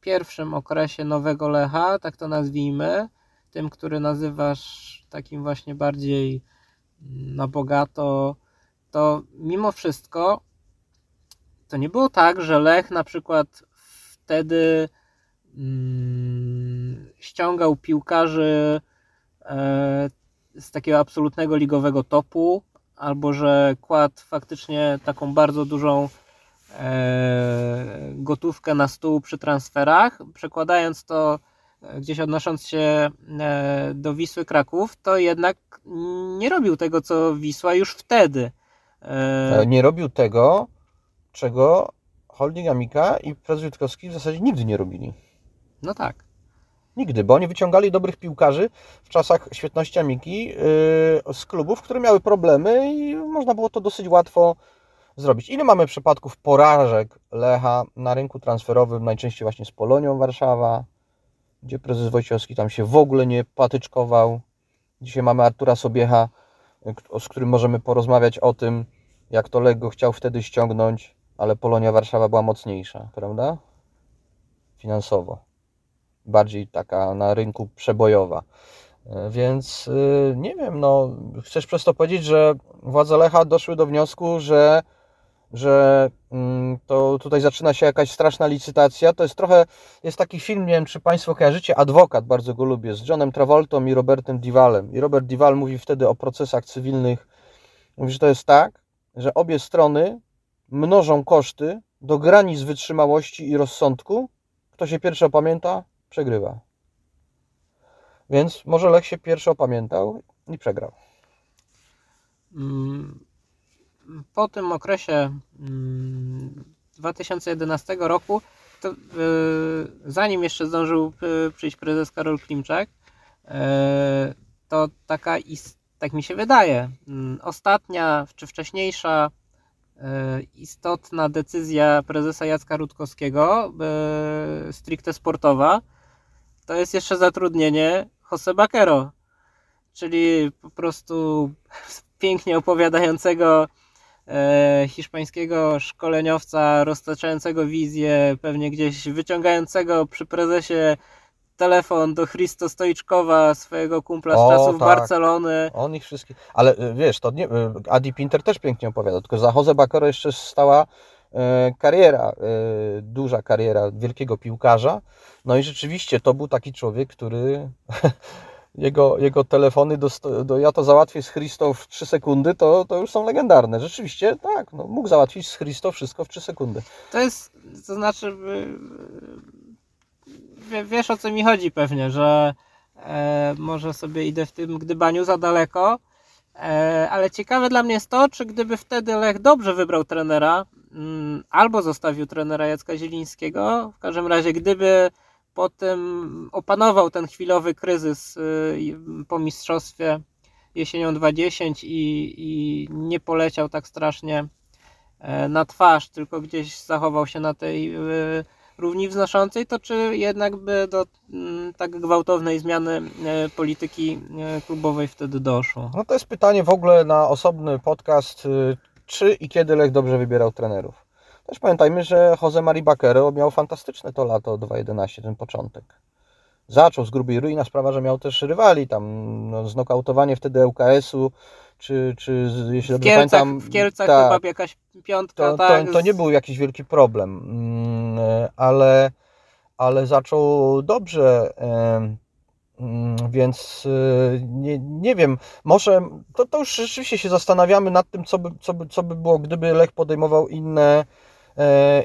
pierwszym okresie nowego Lecha, tak to nazwijmy, tym, który nazywasz takim właśnie bardziej mm, na bogato, to mimo wszystko to nie było tak, że Lech na przykład wtedy mm, ściągał piłkarzy e, z takiego absolutnego ligowego topu, albo że kładł faktycznie taką bardzo dużą e, gotówkę na stół przy transferach, przekładając to gdzieś odnosząc się e, do Wisły Kraków, to jednak nie robił tego, co Wisła już wtedy. E, E, Nie robił tego, czego Holding Amika i prezes Jutkowski w zasadzie nigdy nie robili. No tak. Nigdy, bo oni wyciągali dobrych piłkarzy w czasach świetności Amiki z klubów, które miały problemy i można było to dosyć łatwo zrobić. Ile mamy przypadków porażek Lecha na rynku transferowym, najczęściej właśnie z Polonią Warszawa, gdzie prezes Wojciechowski tam się w ogóle nie patyczkował. Dzisiaj mamy Artura Sobiecha, k- z którym możemy porozmawiać o tym, jak to Lech go chciał wtedy ściągnąć, ale Polonia Warszawa była mocniejsza, prawda? Finansowo bardziej taka na rynku przebojowa. E, Więc y, nie wiem, no, chcesz przez to powiedzieć, że władze Lecha doszły do wniosku, że, że mm, to tutaj zaczyna się jakaś straszna licytacja. To jest trochę, jest taki film, nie wiem czy Państwo kojarzycie, Adwokat, bardzo go lubię, z Johnem Travoltą i Robertem Divalem. I Robert Dival mówi wtedy o procesach cywilnych. Mówi, że to jest tak, że obie strony mnożą koszty do granic wytrzymałości i rozsądku. Kto się pierwszy opamięta, przegrywa. Więc może Lech się pierwszy opamiętał i przegrał. Mm, Po tym okresie mm, 2011 roku, to, y, zanim jeszcze zdążył y, przyjść prezes Karol Klimczak, y, to taka, tak mi się wydaje, mm, ostatnia czy wcześniejsza istotna decyzja prezesa Jacka Rutkowskiego, stricte sportowa, to jest jeszcze zatrudnienie Jose Bakero, czyli po prostu pięknie opowiadającego hiszpańskiego szkoleniowca, roztaczającego wizję, pewnie gdzieś wyciągającego przy prezesie telefon do Christo Stoiczkowa, swojego kumpla z O, czasów tak. Barcelony. On ich wszystkich. Ale y, wiesz, to nie, y, Adi Pinter też pięknie opowiada, tylko za Jose Bakero jeszcze stała y, kariera, y, duża kariera wielkiego piłkarza. No i rzeczywiście to był taki człowiek, który jego, jego telefony do, do ja to załatwię z Christo w 3 sekundy, to, to już są legendarne. Rzeczywiście tak, no, mógł załatwić z Christo wszystko w 3 sekundy. To jest, to znaczy, y, wie- wiesz o co mi chodzi pewnie, że e, może sobie idę w tym gdybaniu za daleko, e, ale ciekawe dla mnie jest to, czy gdyby wtedy Lech dobrze wybrał trenera, mm, albo zostawił trenera Jacka Zielińskiego, w każdym razie gdyby potem opanował ten chwilowy kryzys y, po mistrzostwie jesienią 20 i, i nie poleciał tak strasznie e, na twarz, tylko gdzieś zachował się na tej y, równi wznoszącej, to czy jednak by do mm, tak gwałtownej zmiany e, polityki e, klubowej wtedy doszło? No to jest pytanie w ogóle na osobny podcast, y, czy i kiedy Lech dobrze wybierał trenerów. Też pamiętajmy, że Jose Mari Bakero miał fantastyczne to lato 2011, ten początek. Zaczął z grubej rui, inna sprawa, że miał też rywali, tam no, znokautowanie wtedy ŁKS-u, czy, czy jeśli W dobrze Kielcach, pamiętam... w Kielcach tak, chyba jakaś piątka, to, tak? to, to nie był jakiś wielki problem, mm, ale, ale zaczął dobrze, mm, więc e, nie, nie wiem, może to, to już rzeczywiście się zastanawiamy nad tym, co by, co by, co by było, gdyby Lech podejmował inne,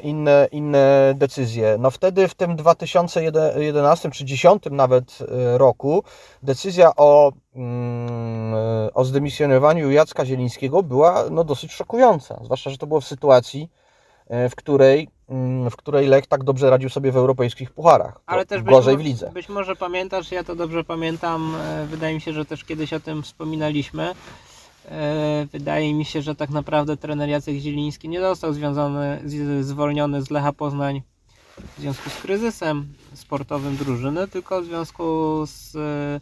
inne, inne decyzje. No wtedy w tym 2011 czy 2010 nawet e, roku decyzja o, mm, e, o zdymisjonowaniu Jacka Zielińskiego była no, dosyć szokująca, zwłaszcza, że to było w sytuacji, e, w której, mm, w której Lech tak dobrze radził sobie w europejskich pucharach. Ale też być, gorzej mo- w lidze. być może pamiętasz, ja to dobrze pamiętam, e, wydaje mi się, że też kiedyś o tym wspominaliśmy. E, Wydaje mi się, że tak naprawdę trener Jacek Zieliński nie został związany, zwolniony z Lecha Poznań w związku z kryzysem sportowym drużyny, tylko w związku z e,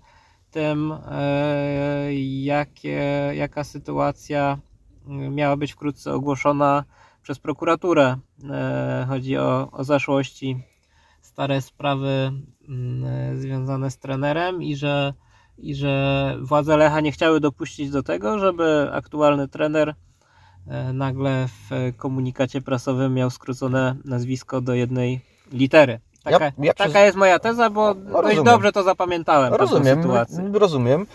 tym, e, jakie, jaka sytuacja miała być wkrótce ogłoszona przez prokuraturę. Chodzi o, o zaszłości stare sprawy mm, związane z trenerem i że, i że władze Lecha nie chciały dopuścić do tego, żeby aktualny trener e, nagle w komunikacie prasowym miał skrócone nazwisko do jednej litery. Taka, Ja- ja taka jest moja teza, bo No, dość dobrze to zapamiętałem. Rozumiem, rozumiem.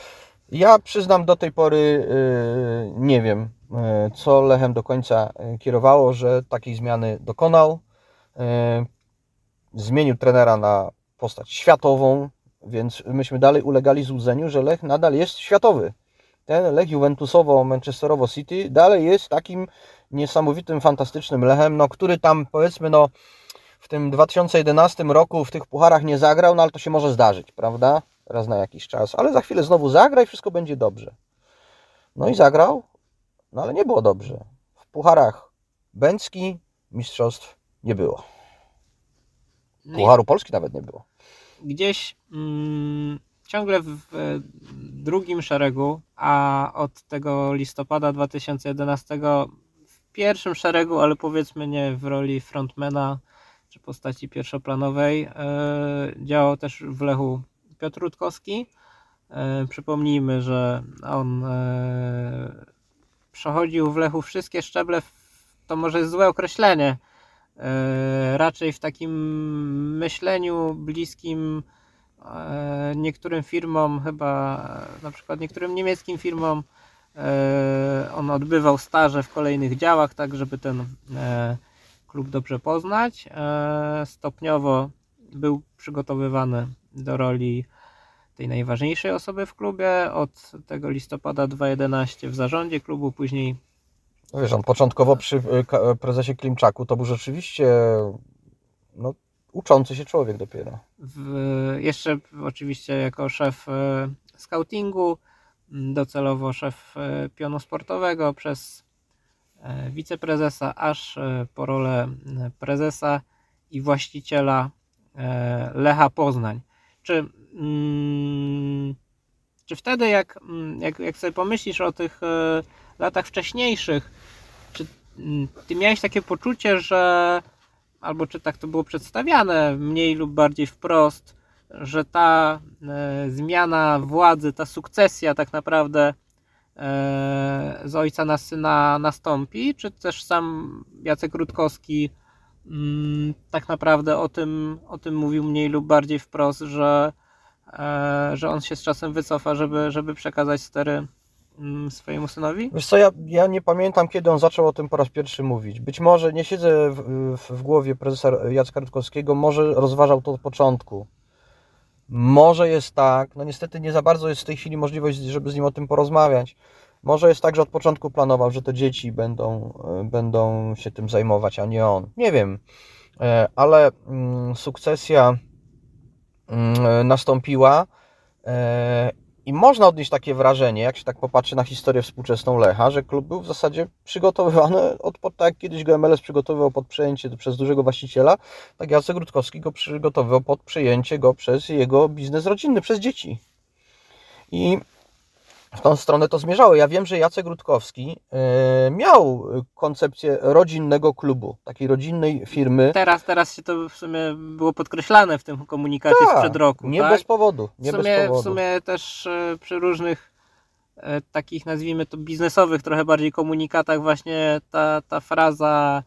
Ja przyznam do tej pory y, nie wiem, y, co Lechem do końca kierowało, że takiej zmiany dokonał. Zmienił trenera na postać światową, więc myśmy dalej ulegali złudzeniu, że Lech nadal jest światowy. Ten Lech Juventusowo-Manchesterowo City dalej jest takim niesamowitym, fantastycznym Lechem, no, który tam powiedzmy no, w tym 2011 roku w tych pucharach nie zagrał, no ale to się może zdarzyć, prawda? Raz na jakiś czas, ale za chwilę znowu zagra i wszystko będzie dobrze. No i zagrał, no ale nie było dobrze. W pucharach Bęcki mistrzostw nie było. No Pucharu Polski nawet nie było. Gdzieś mm, ciągle w, drugim szeregu, a od tego listopada 2011 w pierwszym szeregu, ale powiedzmy nie w roli frontmana czy postaci pierwszoplanowej, e, działał też w Lechu Piotr Rutkowski. E, przypomnijmy, że on e, przechodził w Lechu wszystkie szczeble, to może jest złe określenie, raczej w takim myśleniu bliskim e, niektórym firmom, chyba e, na przykład niektórym niemieckim firmom, e, on odbywał staże w kolejnych działach, tak żeby ten e, klub dobrze poznać. E, Stopniowo był przygotowywany do roli tej najważniejszej osoby w klubie. Od tego listopada 2011 w zarządzie klubu, później Wiesz, on początkowo przy y, ka- prezesie Klimczaku to był rzeczywiście no, uczący się człowiek dopiero. w, jeszcze oczywiście jako szef e, scoutingu, m, docelowo szef pionu sportowego przez wiceprezesa, aż po rolę prezesa i właściciela Lecha Poznań. Czy, mm, czy wtedy, jak, mm, jak, jak sobie pomyślisz o tych latach wcześniejszych, czy mm, ty miałeś takie poczucie, że albo czy tak to było przedstawiane mniej lub bardziej wprost, że ta e, zmiana władzy, ta sukcesja tak naprawdę e, z ojca na syna nastąpi, czy też sam Jacek Rutkowski mm, tak naprawdę o tym, o tym mówił mniej lub bardziej wprost, że, e, że on się z czasem wycofa, żeby, żeby przekazać stery swojemu synowi? Wiesz co, ja, ja nie pamiętam, kiedy on zaczął o tym po raz pierwszy mówić. Być może, nie siedzę w, w, głowie prezesa Jacka Rutkowskiego, może rozważał to od początku. Może jest tak, no niestety nie za bardzo jest w tej chwili możliwość, żeby z nim o tym porozmawiać. Może jest tak, że od początku planował, że to dzieci będą, e, będą się tym zajmować, a nie on. Nie wiem, E, ale mm, sukcesja mm, nastąpiła e, i można odnieść takie wrażenie, jak się tak popatrzy na historię współczesną Lecha, że klub był w zasadzie przygotowywany, od, tak jak kiedyś go MLS przygotowywał pod przejęcie przez dużego właściciela, tak Jacek Rutkowski go przygotowywał pod przejęcie go przez jego biznes rodzinny, przez dzieci. I w tą stronę to zmierzało. Ja wiem, że Jacek Rutkowski e, miał koncepcję rodzinnego klubu, takiej rodzinnej firmy. Teraz, teraz się to w sumie było podkreślane w tym komunikacie Tak, sprzed roku. Nie tak? bez powodu. w, Nie sumie, bez w powodu. sumie też e, przy różnych e, takich nazwijmy to biznesowych, trochę bardziej komunikatach właśnie ta, ta fraza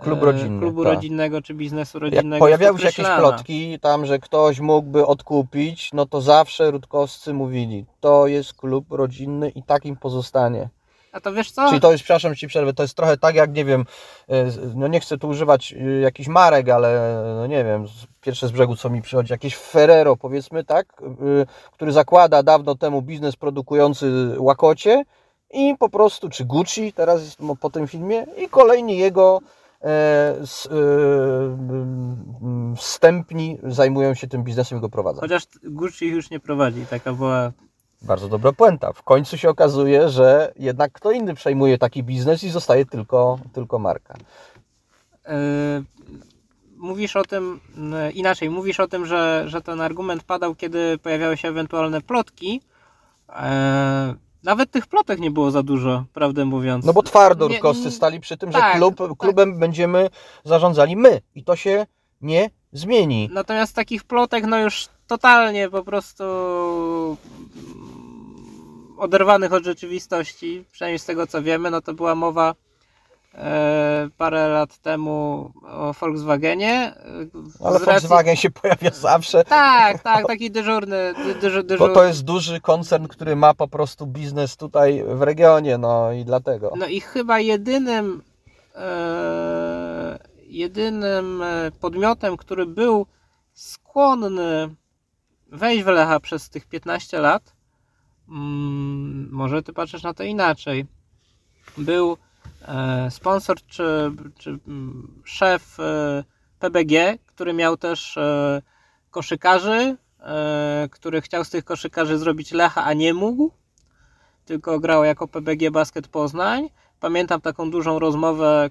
Klub rodzinny, klubu tak. rodzinnego czy biznesu Jak rodzinnego pojawiały się jakieś plotki tam, że ktoś mógłby odkupić, no to zawsze Rutkowscy mówili, to jest klub rodzinny i takim pozostanie. A to wiesz co? Czyli to jest, przepraszam ci przerwę, to jest trochę tak jak, nie wiem, e, no nie chcę tu używać e, jakichś marek, ale no nie wiem, pierwsze z brzegu co mi przychodzi, jakieś Ferrero powiedzmy, tak, e, który zakłada dawno temu biznes produkujący łakocie i po prostu, czy Gucci teraz jest po tym filmie i kolejni jego e, e, wstępni zajmują się tym biznesem i go prowadzą. Chociaż Gucci już nie prowadzi, taka była Bardzo dobra puenta. W końcu się okazuje, że jednak kto inny przejmuje taki biznes i zostaje tylko, tylko marka. Yy, Mówisz o tym inaczej, mówisz o tym, że, że ten argument padał, kiedy pojawiały się ewentualne plotki. Nawet tych plotek nie było za dużo, prawdę mówiąc. No bo twardo Rutkowscy stali przy tym, tak, że klub, tak. klubem będziemy zarządzali my i to się nie zmieni. Natomiast takich plotek, no już totalnie po prostu oderwanych od rzeczywistości, przynajmniej z tego co wiemy, no to była mowa parę lat temu o Volkswagenie. e, Ale racji- Volkswagen się pojawia zawsze, Tak, tak, taki dyżurny, dy, dyżur, bo to jest duży koncern, który ma po prostu biznes tutaj w regionie, no i dlatego. No i chyba jedynym e, jedynym e, podmiotem, który był skłonny wejść w Lecha przez tych 15 lat, mm, może ty patrzysz na to inaczej, był e, sponsor czy, czy mm, szef e, PBG, który miał też e, koszykarzy, e, który chciał z tych koszykarzy zrobić Lecha, a nie mógł, tylko grał jako PBG Basket Poznań. Pamiętam taką dużą rozmowę,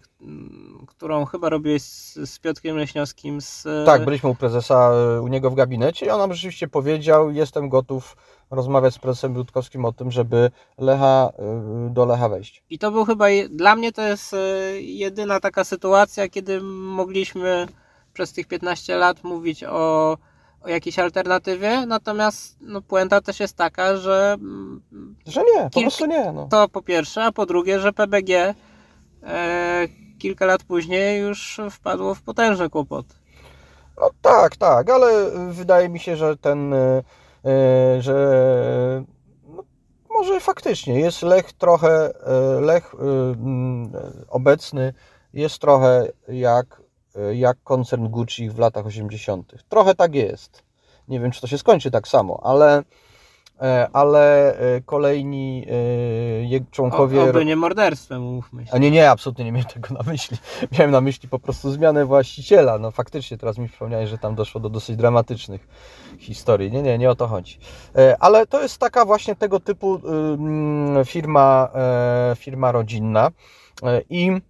którą chyba robiłeś z, z Piotrkiem Leśniowskim. Z, Tak, byliśmy u prezesa, y, u niego w gabinecie i on nam rzeczywiście powiedział, jestem gotów rozmawiać z prezesem Rutkowskim o tym, żeby Lecha, y, do Lecha wejść. I to był chyba, dla mnie to jest e, jedyna taka sytuacja, kiedy mogliśmy przez tych 15 lat mówić o jakiejś alternatywie, natomiast no, puenta też jest taka, że mm, Że nie, po Kilk- prostu nie. No. to po pierwsze, a po drugie, że PBG e, kilka lat później już wpadło w potężne kłopoty. No tak, tak, ale wydaje mi się, że ten, y, y, że no, może faktycznie jest Lech trochę, y, Lech mm, obecny jest trochę jak, jak koncern Gucci w latach 80. Trochę tak jest. Nie wiem, czy to się skończy tak samo, ale, e, ale e, kolejni e, członkowie... O, oby nie morderstwem, mówmy się. A nie, nie, absolutnie nie miałem tego na myśli. Miałem na myśli po prostu zmianę właściciela. No faktycznie teraz mi przypomniałeś, że tam doszło do dosyć dramatycznych historii. Nie, nie, nie o to chodzi. Ale to jest taka właśnie tego typu firma, firma rodzinna. I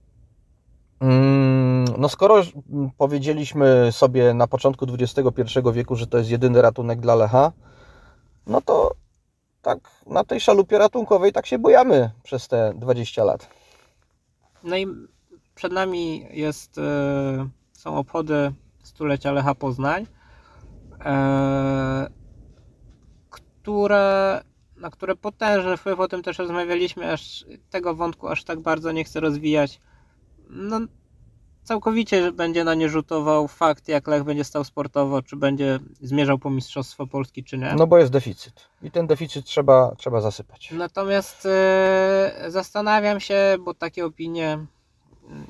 no skoro mm, powiedzieliśmy sobie na początku XXI wieku, że to jest jedyny ratunek dla Lecha, no to tak na tej szalupie ratunkowej tak się bujamy przez te 20 lat. No i przed nami jest, e, są obchody stulecia Lecha Poznań. e, które, na które potężny wpływ, o tym też rozmawialiśmy, aż tego wątku aż tak bardzo nie chcę rozwijać. No, całkowicie będzie na nie rzutował fakt, jak Lech będzie stał sportowo, czy będzie zmierzał po Mistrzostwo Polski, czy nie. No bo jest deficyt i ten deficyt trzeba, trzeba zasypać. Natomiast e, zastanawiam się, bo takie opinie,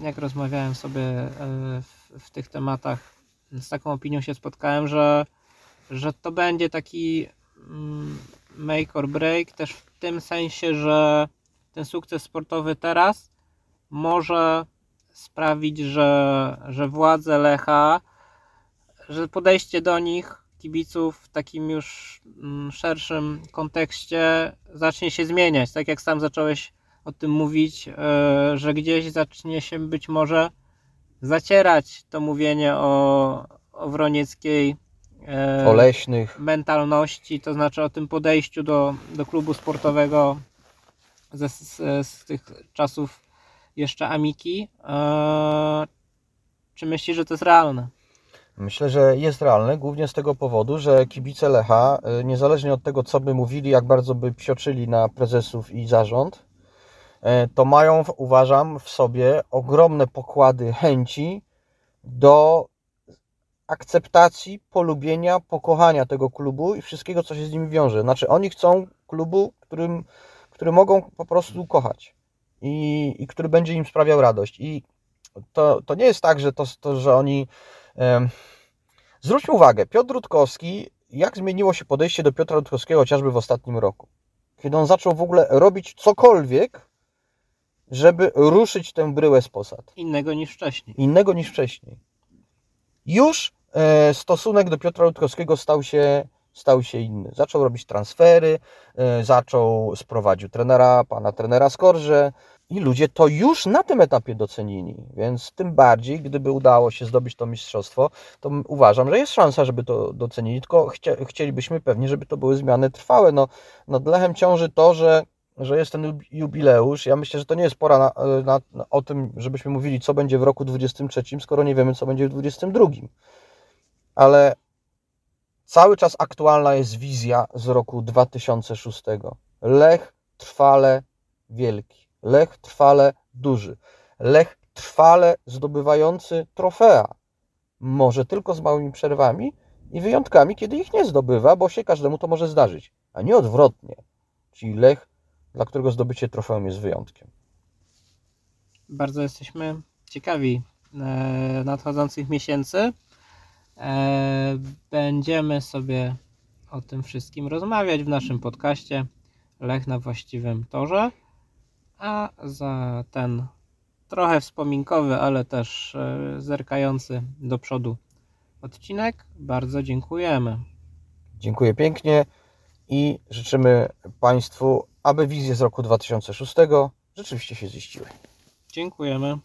jak rozmawiałem sobie e, w, w tych tematach, z taką opinią się spotkałem, że, że to będzie taki mm, make or break, też w tym sensie, że ten sukces sportowy teraz może sprawić, że, że władze Lecha, że podejście do nich, kibiców, w takim już mm, szerszym kontekście zacznie się zmieniać. Tak jak sam zacząłeś o tym mówić, e, że gdzieś zacznie się być może zacierać to mówienie o, o wronieckiej e, Oleśnych. mentalności, to znaczy o tym podejściu do, do klubu sportowego ze, z, z tych czasów jeszcze Amiki. Eee, czy myślisz, że to jest realne? Myślę, że jest realne, głównie z tego powodu, że kibice Lecha, y, niezależnie od tego, co by mówili, jak bardzo by psioczyli na prezesów i zarząd, y, to mają, uważam, w sobie ogromne pokłady chęci do akceptacji, polubienia, pokochania tego klubu i wszystkiego, co się z nimi wiąże. Znaczy, oni chcą klubu, którym, który mogą po prostu kochać i, i który będzie im sprawiał radość. I to, to nie jest tak, że, to, to, że oni. Zwróćmy uwagę, Piotr Rutkowski, jak zmieniło się podejście do Piotra Rutkowskiego chociażby w ostatnim roku. Kiedy on zaczął w ogóle robić cokolwiek, żeby ruszyć tę bryłę z posad. Innego niż wcześniej. Innego niż wcześniej. Już e, stosunek do Piotra Rutkowskiego stał się stał się inny. Zaczął robić transfery, e, zaczął, sprowadził trenera, pana trenera Skorże i ludzie to już na tym etapie docenili, więc tym bardziej, gdyby udało się zdobyć to mistrzostwo, to uważam, że jest szansa, żeby to docenili, tylko chcielibyśmy pewnie, żeby to były zmiany trwałe. No, nad Lechem ciąży to, że że jest ten jubileusz. Ja myślę, że to nie jest pora na, na, na, o tym, żebyśmy mówili, co będzie w roku 23, skoro nie wiemy, co będzie w 22. Ale Cały czas aktualna jest wizja z roku 2006. Lech trwale wielki, Lech trwale duży, Lech trwale zdobywający trofea. Może tylko z małymi przerwami i wyjątkami, kiedy ich nie zdobywa, bo się każdemu to może zdarzyć, a nie odwrotnie. Czyli Lech, dla którego zdobycie trofeum jest wyjątkiem. Bardzo jesteśmy ciekawi e, nadchodzących miesięcy. E, będziemy sobie o tym wszystkim rozmawiać w naszym podcaście Lech na właściwym torze. A za ten trochę wspominkowy, ale też e, zerkający do przodu odcinek bardzo dziękujemy. Dziękuję pięknie i życzymy Państwu, aby wizje z roku 2006 rzeczywiście się ziściły. Dziękujemy.